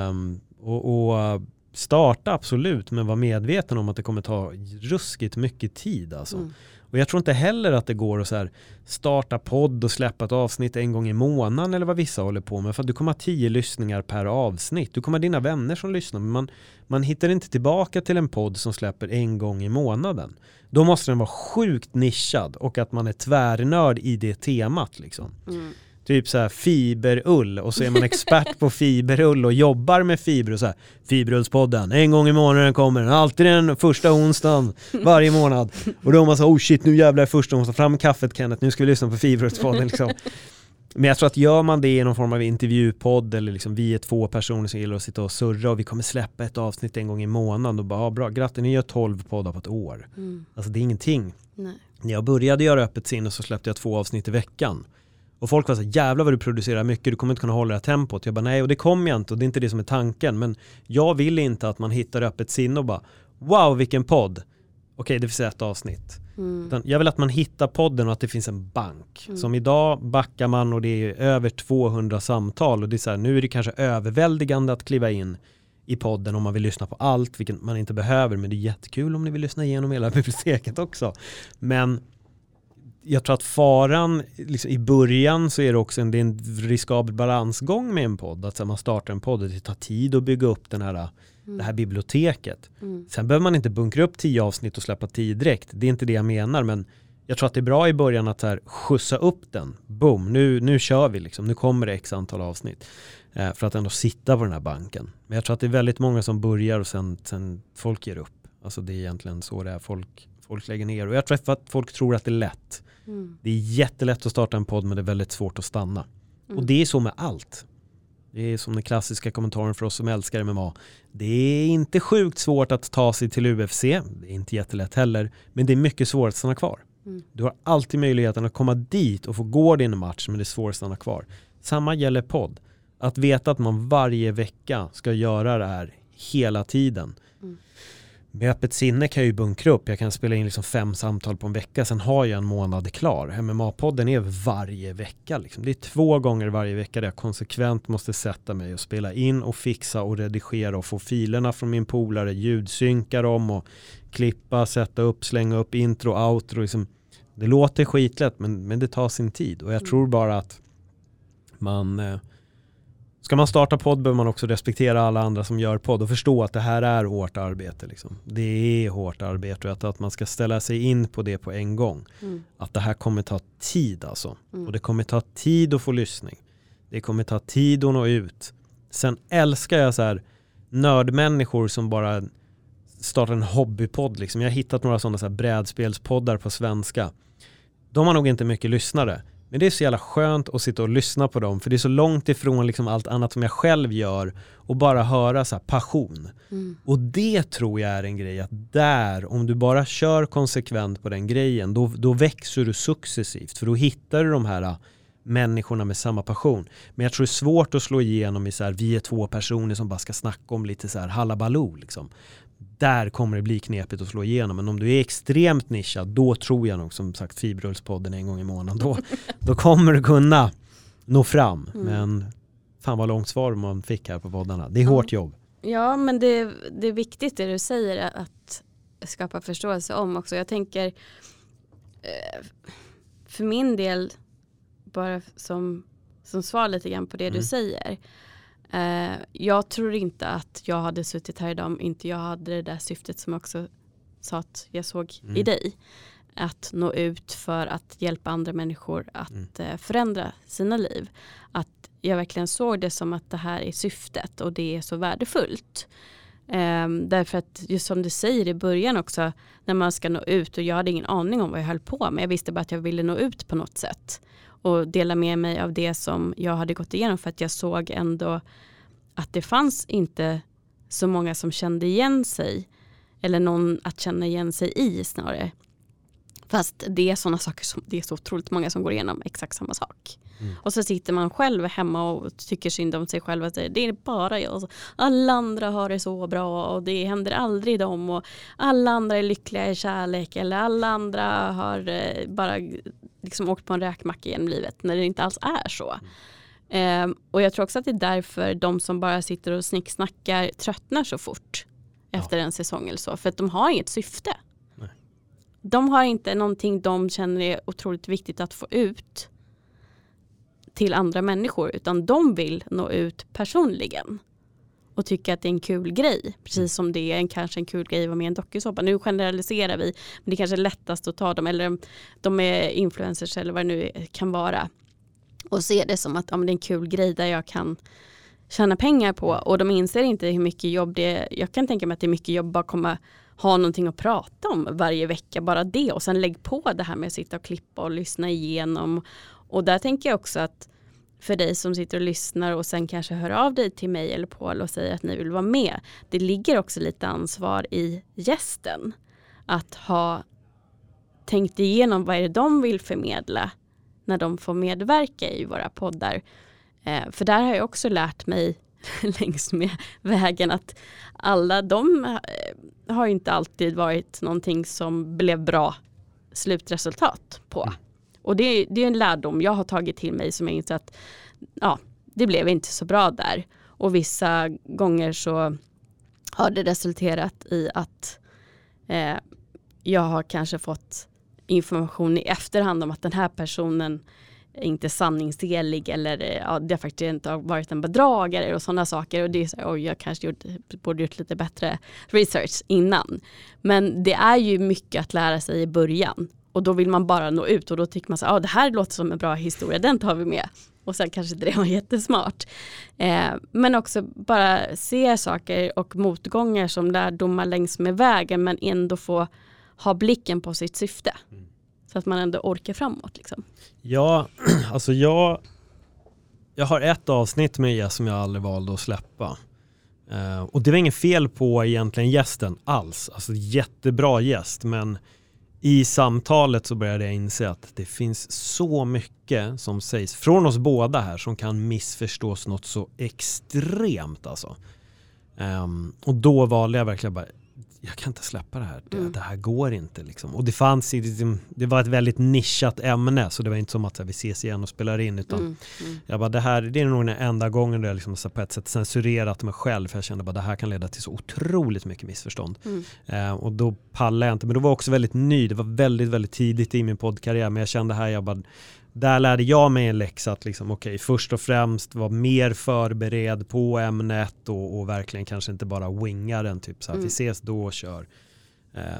Um, och, och, starta absolut, men var medveten om att det kommer ta ruskigt mycket tid alltså. Mm. Och jag tror inte heller att det går att så starta podd och släppa ett avsnitt en gång i månaden eller vad vissa håller på med. För att du kommer ha tio lyssningar per avsnitt. Du kommer ha dina vänner som lyssnar. Men man, man hittar inte tillbaka till en podd som släpper en gång i månaden. Då måste den vara sjukt nischad och att man är tvärnörd i det temat. Liksom. Mm typ så här fiberull och så är man expert på fiberull och jobbar med fiber och så här Fiberullspodden, en gång i månaden kommer den, alltid den första onsdagen varje månad. Och då är man så oh shit nu jävlar är första onsdagen, fram kaffet Kenneth, nu ska vi lyssna på Fiberullspodden liksom. Men jag tror att gör man det i någon form av intervjupodd eller liksom vi är två personer som gillar att sitta och surra och vi kommer släppa ett avsnitt en gång i månaden och bara, ja, bra, grattis ni gör tolv poddar på ett år. Mm. Alltså det är ingenting. Nej. När jag började göra öppet sinne så släppte jag två avsnitt i veckan. Och folk var så jävlar vad du producerar mycket, du kommer inte kunna hålla det här tempot. Jag bara nej, och det kommer jag inte och det är inte det som är tanken. Men jag vill inte att man hittar öppet sinne och bara wow vilken podd. Okej, det finns ett avsnitt. Mm. Jag vill att man hittar podden och att det finns en bank. Mm. Som idag backar man och det är över 200 samtal och det är så här, nu är det kanske överväldigande att kliva in i podden om man vill lyssna på allt, vilket man inte behöver, men det är jättekul om ni vill lyssna igenom hela biblioteket också. Men jag tror att faran, liksom, i början så är det också en, det en riskabel balansgång med en podd. Att man startar en podd och det tar tid att bygga upp den här, mm. det här biblioteket. Mm. Sen behöver man inte bunkra upp tio avsnitt och släppa tio direkt. Det är inte det jag menar. Men jag tror att det är bra i början att här, skjutsa upp den. Boom, nu, nu kör vi liksom. Nu kommer det x antal avsnitt. Eh, för att ändå sitta på den här banken. Men jag tror att det är väldigt många som börjar och sen, sen folk ger upp. Alltså det är egentligen så det är. Folk, folk lägger ner. Och jag tror att folk tror att det är lätt. Mm. Det är jättelätt att starta en podd men det är väldigt svårt att stanna. Mm. Och det är så med allt. Det är som den klassiska kommentaren för oss som älskar MMA. Det är inte sjukt svårt att ta sig till UFC, det är inte jättelätt heller, men det är mycket svårt att stanna kvar. Mm. Du har alltid möjligheten att komma dit och få gå din match, men det är svårt att stanna kvar. Samma gäller podd. Att veta att man varje vecka ska göra det här hela tiden. Med öppet sinne kan jag ju bunkra upp, jag kan spela in liksom fem samtal på en vecka, sen har jag en månad klar. MMA-podden är varje vecka. Liksom. Det är två gånger varje vecka där jag konsekvent måste sätta mig och spela in och fixa och redigera och få filerna från min polare, ljudsynka dem och klippa, sätta upp, slänga upp intro, outro. Liksom. Det låter skitlätt men, men det tar sin tid och jag mm. tror bara att man eh, Ska man starta podd behöver man också respektera alla andra som gör podd och förstå att det här är hårt arbete. Liksom. Det är hårt arbete och att, att man ska ställa sig in på det på en gång. Mm. Att det här kommer ta tid alltså. Mm. Och det kommer ta tid att få lyssning. Det kommer ta tid att nå ut. Sen älskar jag så här nördmänniskor som bara startar en hobbypodd. Liksom. Jag har hittat några sådana så här brädspelspoddar på svenska. De har nog inte mycket lyssnare. Men det är så jävla skönt att sitta och lyssna på dem för det är så långt ifrån liksom allt annat som jag själv gör och bara höra så passion. Mm. Och det tror jag är en grej att där, om du bara kör konsekvent på den grejen, då, då växer du successivt för då hittar du de här äh, människorna med samma passion. Men jag tror det är svårt att slå igenom i så här, vi är två personer som bara ska snacka om lite så här halabaloo liksom där kommer det bli knepigt att slå igenom. Men om du är extremt nischad, då tror jag nog som sagt Fiberrullspodden en gång i månaden. Då, då kommer du kunna nå fram. Mm. Men fan vad långt svar man fick här på poddarna. Det är hårt jobb. Ja, men det, det är viktigt det du säger att skapa förståelse om också. Jag tänker eh, för min del, bara som, som svar lite grann på det mm. du säger. Eh, jag tror inte att jag hade suttit här idag om inte jag hade det där syftet som jag också sa att jag såg mm. i dig. Att nå ut för att hjälpa andra människor att mm. eh, förändra sina liv. Att jag verkligen såg det som att det här är syftet och det är så värdefullt. Um, därför att just som du säger i början också när man ska nå ut och jag hade ingen aning om vad jag höll på med. Jag visste bara att jag ville nå ut på något sätt och dela med mig av det som jag hade gått igenom för att jag såg ändå att det fanns inte så många som kände igen sig eller någon att känna igen sig i snarare. Fast det är sådana saker som det är så otroligt många som går igenom exakt samma sak. Mm. Och så sitter man själv hemma och tycker synd om sig själv. Att det är bara jag. Alla andra har det så bra och det händer aldrig dem. Och alla andra är lyckliga i kärlek eller alla andra har eh, bara liksom åkt på en räkmacka genom livet när det inte alls är så. Eh, och jag tror också att det är därför de som bara sitter och snicksnackar tröttnar så fort ja. efter en säsong eller så. För att de har inget syfte. Nej. De har inte någonting de känner är otroligt viktigt att få ut till andra människor utan de vill nå ut personligen och tycka att det är en kul grej. Precis mm. som det är en, kanske en kul grej att vara med i en dokusåpa. Nu generaliserar vi, men det är kanske är lättast att ta dem, eller de är influencers eller vad det nu kan vara. Och se det som att ja, det är en kul grej där jag kan tjäna pengar på. Och de inser inte hur mycket jobb det är. Jag kan tänka mig att det är mycket jobb att komma ha någonting att prata om varje vecka, bara det. Och sen lägg på det här med att sitta och klippa och lyssna igenom. Och där tänker jag också att för dig som sitter och lyssnar och sen kanske hör av dig till mig eller Paul och säger att ni vill vara med. Det ligger också lite ansvar i gästen. Att ha tänkt igenom vad är det de vill förmedla när de får medverka i våra poddar. Eh, för där har jag också lärt mig längs med vägen att alla de eh, har inte alltid varit någonting som blev bra slutresultat på. Och det, det är en lärdom jag har tagit till mig som jag inser att ja, det blev inte så bra där. Och vissa gånger så har det resulterat i att eh, jag har kanske fått information i efterhand om att den här personen är inte sanningsenlig eller eh, ja, det har faktiskt inte har varit en bedragare och sådana saker. Och det är så, oj, jag kanske gjort, borde gjort lite bättre research innan. Men det är ju mycket att lära sig i början och då vill man bara nå ut och då tycker man så ah, det här låter som en bra historia, den tar vi med. Och sen kanske inte det var jättesmart. Eh, men också bara se saker och motgångar som lärdomar längs med vägen men ändå få ha blicken på sitt syfte. Mm. Så att man ändå orkar framåt. Liksom. Ja, alltså jag, jag har ett avsnitt med Jess som jag aldrig valde att släppa. Uh, och det var inget fel på egentligen gästen alls. Alltså jättebra gäst men i samtalet så började jag inse att det finns så mycket som sägs från oss båda här som kan missförstås något så extremt alltså. Um, och då valde jag verkligen bara, jag kan inte släppa det här. Det, mm. det här går inte. Liksom. Och det fanns liksom, det var ett väldigt nischat ämne så det var inte som att här, vi ses igen och spelar in utan mm. Mm. jag bara det här det är nog den enda gången då jag liksom, så på ett sätt censurerat mig själv för jag kände bara det här kan leda till så otroligt mycket missförstånd. Mm. Eh, och då pallade jag inte men då var jag också väldigt ny. Det var väldigt väldigt tidigt i min poddkarriär men jag kände här jag bara där lärde jag mig en läxa att liksom, okay, först och främst vara mer förberedd på ämnet och, och verkligen kanske inte bara winga den. Typ så här, mm. vi ses då och kör.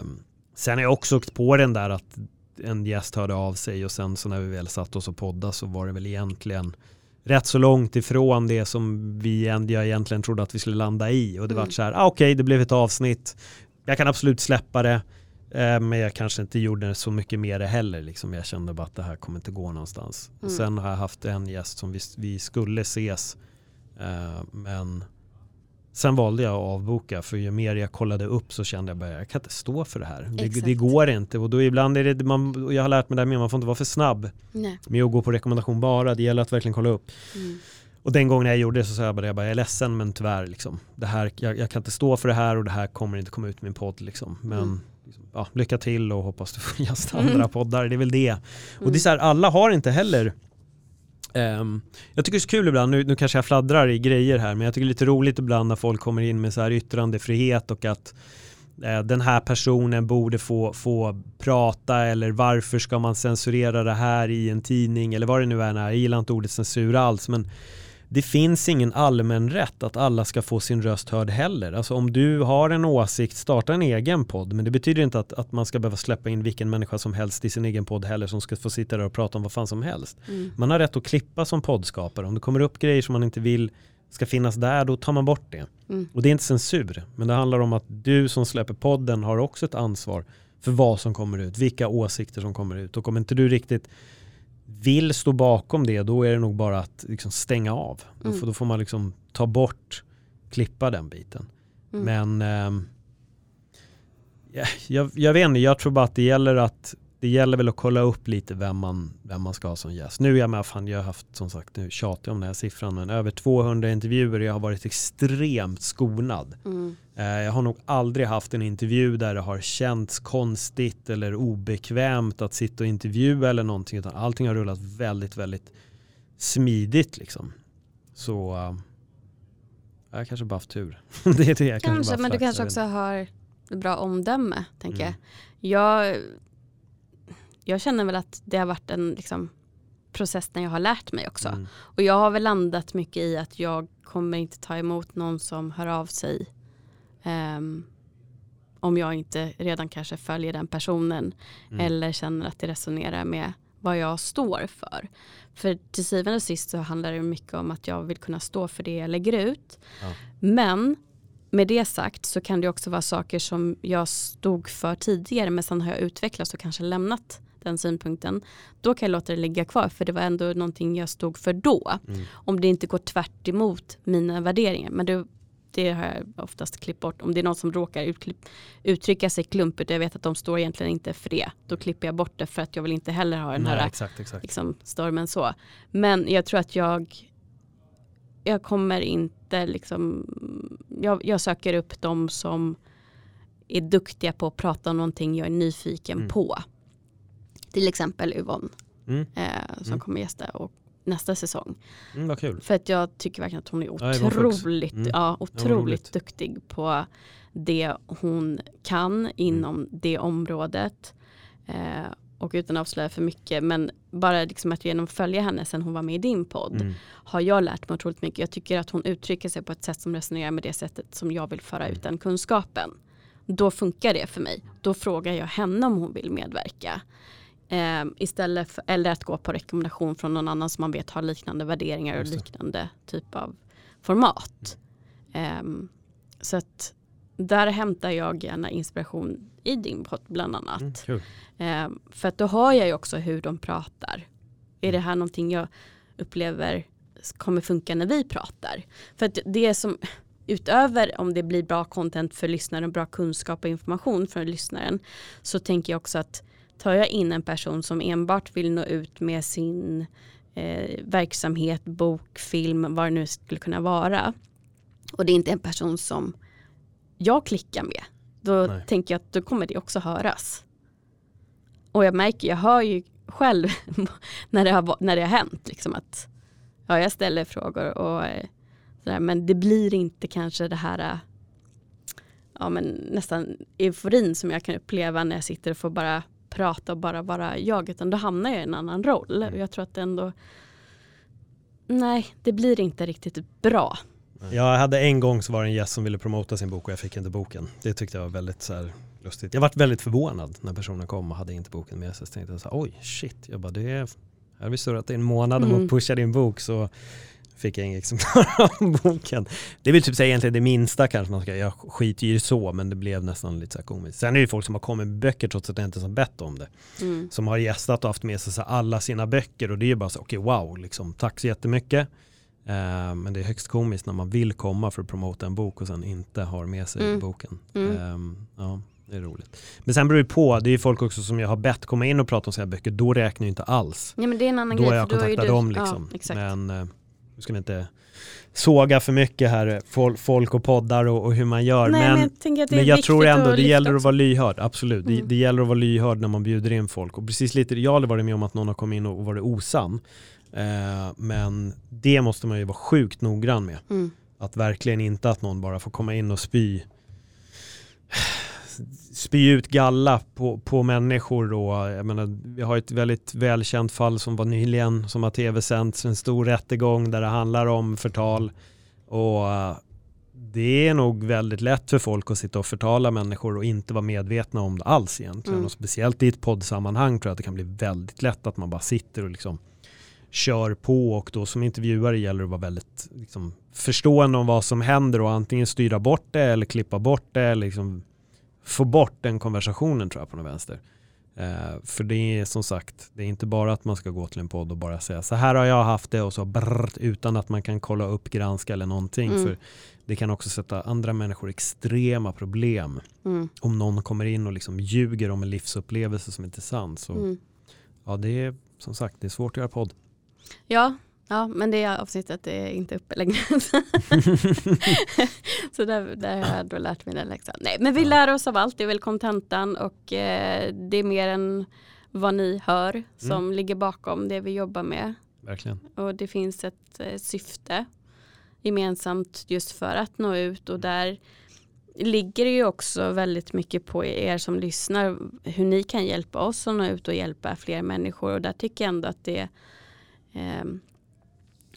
Um, sen har jag också åkt på den där att en gäst hörde av sig och sen så när vi väl satt oss och podda så var det väl egentligen rätt så långt ifrån det som vi jag egentligen trodde att vi skulle landa i. Och det mm. var så här, ah, okej okay, det blev ett avsnitt, jag kan absolut släppa det. Eh, men jag kanske inte gjorde så mycket mer heller. Liksom. Jag kände bara att det här kommer inte gå någonstans. Mm. Sen har jag haft en gäst som vi, vi skulle ses. Eh, men sen valde jag att avboka. För ju mer jag kollade upp så kände jag bara jag kan inte stå för det här. Det, det, går inte. Och då ibland är det, man, jag har lärt mig det med, man får inte vara för snabb Nej. med att gå på rekommendation bara. Det gäller att verkligen kolla upp. Mm. Och den gången jag gjorde det så sa jag bara, jag, bara, jag är ledsen men tyvärr, liksom, det här, jag, jag, kan inte stå för det här och det här kommer inte komma ut i min podd. Liksom. Men mm liksom, ja, lycka till och hoppas du får gästa mm. andra poddar. Det är väl det. Mm. Och det är så här, alla har inte heller Um, jag tycker det är så kul ibland, nu, nu kanske jag fladdrar i grejer här, men jag tycker det är lite roligt ibland när folk kommer in med så här yttrandefrihet och att uh, den här personen borde få, få prata eller varför ska man censurera det här i en tidning eller vad det nu är. Jag gillar inte ordet censur alls, men det finns ingen allmän rätt att alla ska få sin röst hörd heller. Alltså om du har en åsikt, starta en egen podd. Men det betyder inte att, att man ska behöva släppa in vilken människa som helst i sin egen podd heller som ska få sitta där och prata om vad fan som helst. Mm. Man har rätt att klippa som poddskapare. Om det kommer upp grejer som man inte vill ska finnas där, då tar man bort det. Mm. Och det är inte censur, men det handlar om att du som släpper podden har också ett ansvar för vad som kommer ut, vilka åsikter som kommer ut. Och om inte du riktigt vill stå bakom det, då är det nog bara att liksom stänga av. Mm. Då, får, då, får, man liksom ta bort, klippa den biten. Mm. Men eh, jag, jag vet inte, jag tror bara att det gäller att det gäller väl att kolla upp lite vem man, vem man ska ha som gäst. Nu är jag med, fan jag har haft som sagt, nu tjatar jag om den här siffran, men över 200 intervjuer och jag har varit extremt skonad. Mm. Eh, jag har nog aldrig haft en intervju där det har känts konstigt eller obekvämt att sitta och intervjua eller någonting, utan allting har rullat väldigt, väldigt smidigt liksom. Så uh, jag kanske bara haft tur. det är det jag kanske, kanske men du kanske också har bra omdöme, tänker mm. jag. jag. Jag känner väl att det har varit en liksom, process när jag har lärt mig också. Mm. Och jag har väl landat mycket i att jag kommer inte ta emot någon som hör av sig um, om jag inte redan kanske följer den personen mm. eller känner att det resonerar med vad jag står för. För till syvende och sist så handlar det mycket om att jag vill kunna stå för det jag lägger ut. Ja. Men med det sagt så kan det också vara saker som jag stod för tidigare men sen har jag utvecklats och kanske lämnat den synpunkten. Då kan jag låta det ligga kvar för det var ändå någonting jag stod för då. Mm. Om det inte går tvärt emot mina värderingar. Men det det har jag oftast klippt bort. Om det är någon som råkar uttrycka sig klumpigt och jag vet att de står egentligen inte för det. Då klipper jag bort det för att jag vill inte heller ha den Nej, här exakt, exakt. Liksom, stormen så. Men jag tror att jag jag kommer inte liksom jag, jag söker upp de som är duktiga på att prata om någonting jag är nyfiken mm. på. Till exempel Yvonne mm. eh, som mm. kommer gästa och nästa säsong. Mm, vad kul. För att jag tycker verkligen att hon är otroligt, mm. ja, otroligt duktig på det hon kan inom mm. det området. Eh, och utan att avslöja för mycket, men bara liksom att genom att följa henne sen hon var med i din podd mm. har jag lärt mig otroligt mycket. Jag tycker att hon uttrycker sig på ett sätt som resonerar med det sättet som jag vill föra ut den kunskapen. Då funkar det för mig. Då frågar jag henne om hon vill medverka. Eh, istället för, eller att gå på rekommendation från någon annan som man vet har liknande värderingar och liknande typ av format. Eh, så att där hämtar jag gärna inspiration i din podd bland annat. Mm, eh, för att då hör jag ju också hur de pratar. Är det här någonting jag upplever kommer funka när vi pratar? För att det som utöver om det blir bra content för lyssnaren, bra kunskap och information för lyssnaren så tänker jag också att tar jag in en person som enbart vill nå ut med sin eh, verksamhet, bok, film, vad det nu skulle kunna vara. Och det är inte en person som jag klickar med. Då Nej. tänker jag att då kommer det också höras. Och jag märker, jag hör ju själv när, det har, när det har hänt. Liksom att, ja, jag ställer frågor och eh, sådär, men det blir inte kanske det här ja, men nästan euforin som jag kan uppleva när jag sitter och får bara prata och bara vara jag utan då hamnar jag i en annan roll. Mm. Och jag tror att det ändå Nej, det blir inte riktigt bra. Jag hade en gång så var det en gäst som ville promota sin bok och jag fick inte boken. Det tyckte jag var väldigt så här, lustigt. Jag var väldigt förvånad när personen kom och hade inte boken med sig. Så tänkte jag så här, oj shit, jag bara det är, här har vi surrat i en månad om mm. att pusha din bok så fick jag inget exemplar av boken. Det är väl typ egentligen det minsta kanske man ska, jag skiter ju så men det blev nästan lite så här komiskt. Sen är det ju folk som har kommit med böcker trots att jag inte har bett om det. Mm. Som har gästat och haft med sig så alla sina böcker och det är ju bara så okej okay, wow, liksom, tack så jättemycket. Uh, men det är högst komiskt när man vill komma för att promota en bok och sen inte har med sig mm. boken. Mm. Um, ja. Det är roligt. Men sen beror det på, det är folk också som jag har bett komma in och prata om sina böcker, då räknar jag inte alls. Ja men det är en annan då grej. Har jag kontaktat dem liksom. Ja, men uh, nu ska vi inte såga för mycket här, folk och poddar och, och hur man gör. Nej, men, men jag, men jag tror ändå det gäller att vara lyhörd, absolut. Mm. Det, det, gäller att vara lyhörd när man bjuder in folk. Och precis lite, jag har varit med om att någon har kommit in och varit osann. Eh, men det måste man ju vara sjukt noggrann med. Mm. Att verkligen inte att någon bara får komma in och spy spy ut galla på, på människor. Och, jag menar, vi har ett väldigt välkänt fall som var nyligen som har tv-sänts, en stor rättegång där det handlar om förtal. Och det är nog väldigt lätt för folk att sitta och förtala människor och inte vara medvetna om det alls egentligen. Mm. Och speciellt i ett poddsammanhang tror jag att det kan bli väldigt lätt att man bara sitter och liksom kör på och då som intervjuare gäller det att vara väldigt liksom, förstående om vad som händer och antingen styra bort det eller klippa bort det eller liksom få bort den konversationen tror jag på den vänster. Eh, för det är som sagt, det är inte bara att man ska gå till en podd och bara säga så här har jag haft det och så brrr, utan att man kan kolla upp, granska eller någonting. Mm. För det kan också sätta andra människor extrema problem. Mm. Om någon kommer in och liksom ljuger om en livsupplevelse som inte är sann. Så mm. ja, det är som sagt, det är svårt att göra podd. Ja, Ja, men det avsnittet är inte uppe längre. så där, där har jag då lärt mig den läxan. Nej, men vi lär oss av allt, det är väl kontentan och eh, det är mer än vad ni hör som mm. ligger bakom det vi jobbar med. verkligen. Och det finns ett eh, syfte gemensamt just för att nå ut och där ligger det ju också väldigt mycket på er som lyssnar hur ni kan hjälpa oss att nå ut och hjälpa fler människor och där tycker jag ändå att det eh,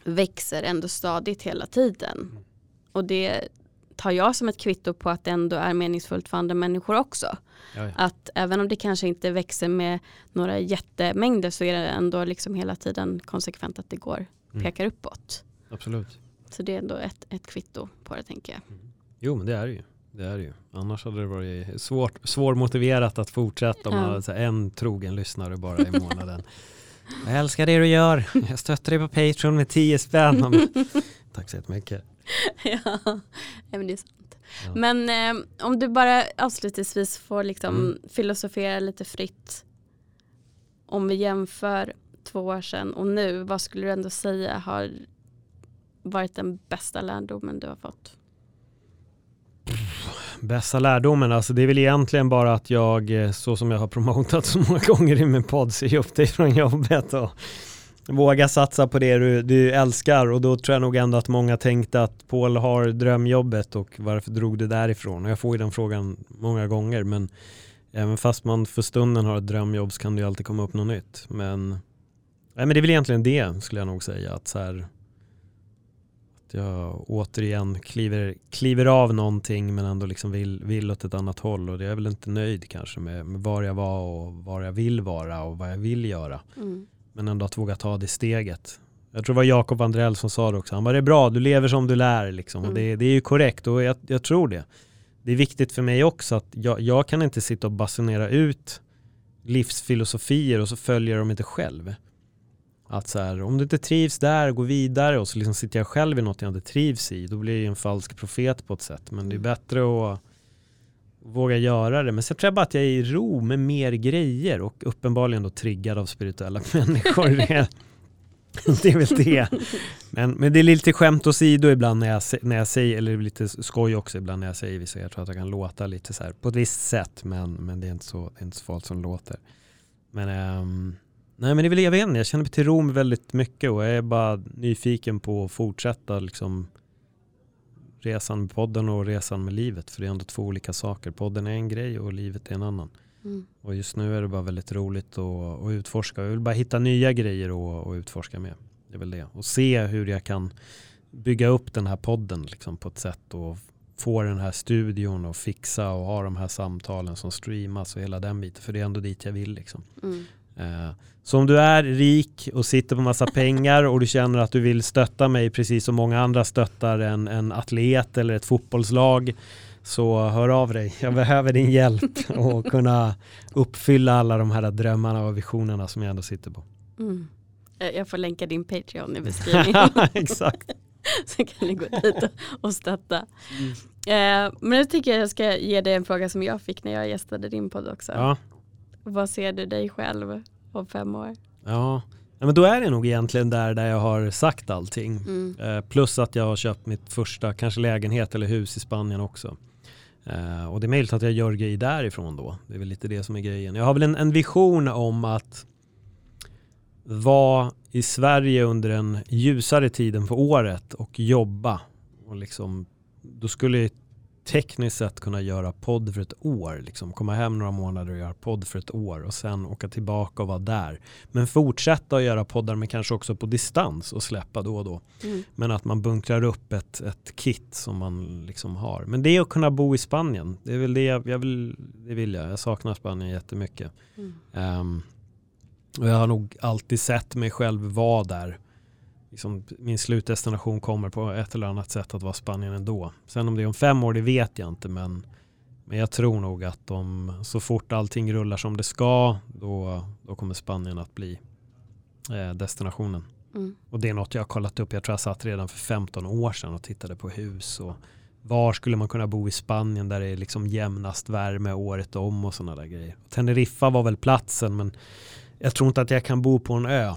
växer ändå stadigt hela tiden. Och det tar jag som ett kvitto på att det ändå är meningsfullt för andra människor också. Jaja. Att även om det kanske inte växer med några jättemängder så är det ändå liksom hela tiden konsekvent att det går, mm. pekar uppåt. Absolut. Så det är ändå ett, ett kvitto på det tänker jag. Mm. Jo men det är det ju. Det är det ju. Annars hade det varit svårt, svårmotiverat att fortsätta om ja. man hade en trogen lyssnare bara i månaden. jag älskar det du gör. Jag stöttar dig på Patreon med 10 spänn. Tack så jättemycket. ja, men det är sant. Ja. Men eh, om du bara avslutningsvis får liksom mm. filosofera lite fritt. Om vi jämför två år sedan och nu, vad skulle du ändå säga har varit den bästa lärdomen du har fått? Bästa lärdomen, alltså det är väl egentligen bara att jag, eh, så som jag har promotat så många gånger i min podd, ser upp dig från jobbet och våga satsa på det du, du älskar och då tror jag nog ändå att många tänkte att Paul har drömjobbet och varför drog det därifrån? Och jag får ju den frågan många gånger men även fast man för stunden har ett drömjobb så kan det ju alltid komma upp något nytt. Men, nej, men det är väl egentligen det skulle jag nog säga att så här, att jag återigen kliver, kliver av någonting men ändå liksom vill, vill åt ett annat håll och det är väl inte nöjd kanske med, med var jag var och var jag vill vara och vad jag vill göra. Mm. Men ändå att våga ta det steget. Jag tror det var Jakob Andrell som sa det också. Han bara, det är bra, du lever som du lär. Liksom. Mm. Och det, det, är ju korrekt och jag, jag, tror det. Det är viktigt för mig också att jag, jag kan inte sitta och basunera ut livsfilosofier och så följer jag dem inte själv. Att så här, om du inte trivs där, gå vidare och så liksom sitter jag själv i något jag inte trivs i. Då blir jag en falsk profet på ett sätt. Men det är mm. bättre att våga göra det. Men sen tror jag bara att jag är i ro med mer grejer och uppenbarligen då triggad av spirituella människor. det är väl det. Men, men det är lite skämt åsido ibland när jag, när jag säger, eller lite skoj också ibland när jag säger vissa. Jag tror att jag kan låta lite så här på ett visst sätt men, men det är inte så, det är inte så farligt som det låter. Men, um, nej, men det är väl, jag vet inte, jag känner mig till ro med väldigt mycket och jag är bara nyfiken på att fortsätta liksom resan med podden och resan med livet. För det är ändå två olika saker. Podden är en grej och livet är en annan. Mm. Och just nu är det bara väldigt roligt att, att utforska. Jag vill bara hitta nya grejer att, utforska med. Det är väl det. Och se hur jag kan bygga upp den här podden liksom på ett sätt och få den här studion och fixa och ha de här samtalen som streamas och hela den biten. För det är ändå dit jag vill. Liksom. Mm. Eh, så om du är rik och sitter på massa pengar och du känner att du vill stötta mig precis som många andra stöttar en, en atlet eller ett fotbollslag så hör av dig. Jag behöver din hjälp och kunna uppfylla alla de här drömmarna och visionerna som jag ändå sitter på. Mm. Jag får länka din Patreon i beskrivningen. Exakt. så kan ni gå dit och stötta. Mm. Eh, men nu tycker jag jag ska ge dig en fråga som jag fick när jag gästade din podd också. Ja. Vad ser du dig själv om fem år? Ja, Ja, men då är det nog egentligen där, där jag har sagt allting. Mm. Eh, plus att jag har köpt mitt första kanske lägenhet eller hus i Spanien också. Eh, och det är möjligt att jag gör grejer därifrån då. Det är väl lite det som är grejen. Jag har väl en, en vision om att vara i Sverige under den ljusare tiden på året och jobba. Och liksom, då skulle tekniskt sett kunna göra podd för ett år. Liksom komma hem några månader och göra podd för ett år och sen åka tillbaka och vara där. Men fortsätta att göra poddar men kanske också på distans och släppa då och då. Mm. Men att man bunkrar upp ett, ett kit som man liksom har. Men det är att kunna bo i Spanien. Det är väl det jag, jag vill, det vill jag. Jag saknar Spanien jättemycket. Mm. Um, och jag har nog alltid sett mig själv vara där liksom, min slutdestination kommer på ett eller annat sätt att vara Spanien ändå. Sen om det är om fem år, det vet jag inte. Men, men jag tror nog att om, så fort allting rullar som det ska, då, då kommer Spanien att bli eh, destinationen. Mm. Och det är något jag har kollat upp. Jag tror jag satt redan för 15 år sedan och tittade på hus. Och var skulle man kunna bo i Spanien där det är liksom jämnast värme året om och sådana där grejer. Teneriffa var väl platsen men jag tror inte att jag kan bo på en ö.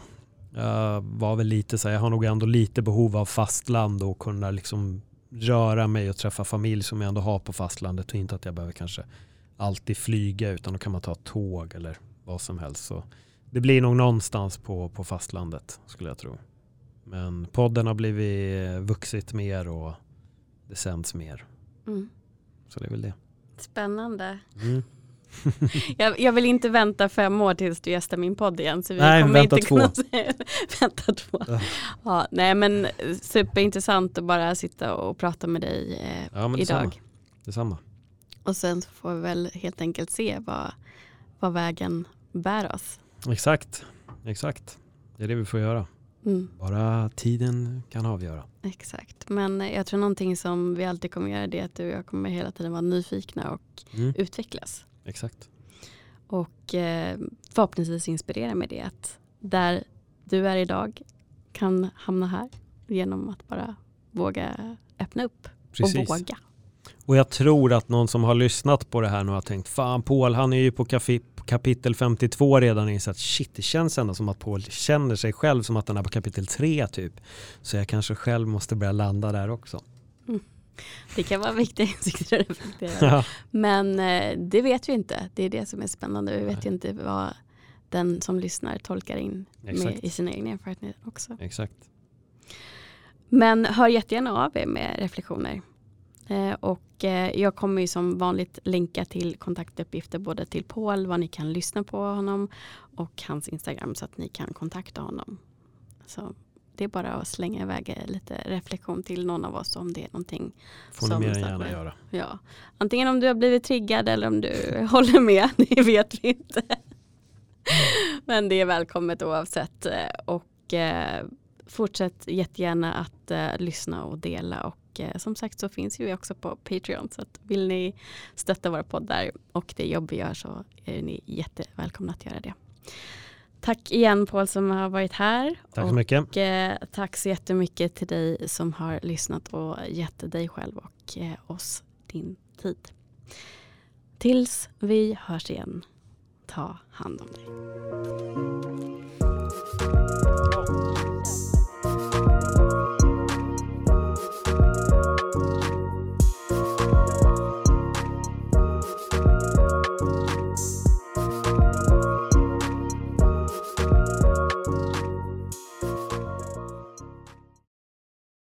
Jag var väl lite så här, jag har nog ändå lite behov av fastland och kunna liksom röra mig och träffa familj som jag ändå har på fastlandet och inte att jag behöver kanske alltid flyga utan då kan man ta tåg eller vad som helst. Så det blir nog någonstans på, på fastlandet skulle jag tro. Men podden har blivit vuxit mer och det sänds mer. Mm. Så det är väl det. Spännande. Mm. Jag, jag, vill inte vänta fem år tills du gästar min podd igen. Så vi nej, kommer vänta inte två. kunna säga, vänta två. Ja, nej men superintressant att bara sitta och prata med dig eh, Ja, men idag. detsamma. detsamma. Och sen så får vi väl helt enkelt se vad, vad vägen bär oss. Exakt, exakt. Det är det vi får göra. Mm, Bara tiden kan avgöra. exakt. Men jag tror någonting som vi alltid kommer göra det är att du och jag kommer hela tiden vara nyfikna och Mm. utvecklas. Exakt. Och eh, förhoppningsvis inspirera med det att där du är idag kan hamna här genom att bara våga öppna upp Precis. och våga. Och jag tror att någon som har lyssnat på det här nu har tänkt fan Paul han är ju på kapitel 52 redan och insett shit det känns ändå som att Paul känner sig själv som att han är på kapitel 3 typ. Så jag kanske själv måste börja landa där också. Det kan vara viktiga insikter att reflektera över. Men eh, det vet vi inte. Det är det som är spännande. Vi vet ju inte vad den som lyssnar tolkar in med, i sina egna erfarenheter också. Exakt. Men hör jättegärna av er med reflektioner. Eh, och eh, jag kommer ju som vanligt länka till kontaktuppgifter både till Paul, vad ni kan lyssna på honom och hans Instagram så att ni kan kontakta honom. Så det är bara att slänga iväg lite reflektion till någon av oss om det är någonting. Får ni Som mer än gärna med. göra. Ja, antingen om du har blivit triggad eller om du håller med, det vet vi inte. Men det är välkommet oavsett. eh, Och eh, fortsätt jättegärna att eh, lyssna och dela. Och eh, som sagt så finns vi också på Patreon. Så att vill ni stötta våra poddar och det jobb vi gör så är ni jättevälkomna att göra det. Tack igen Paul som har varit här. Tack så mycket. Och, eh, tack så jättemycket till dig som har lyssnat och gett dig själv och eh, oss din tid. Tills vi hörs igen, ta hand om dig.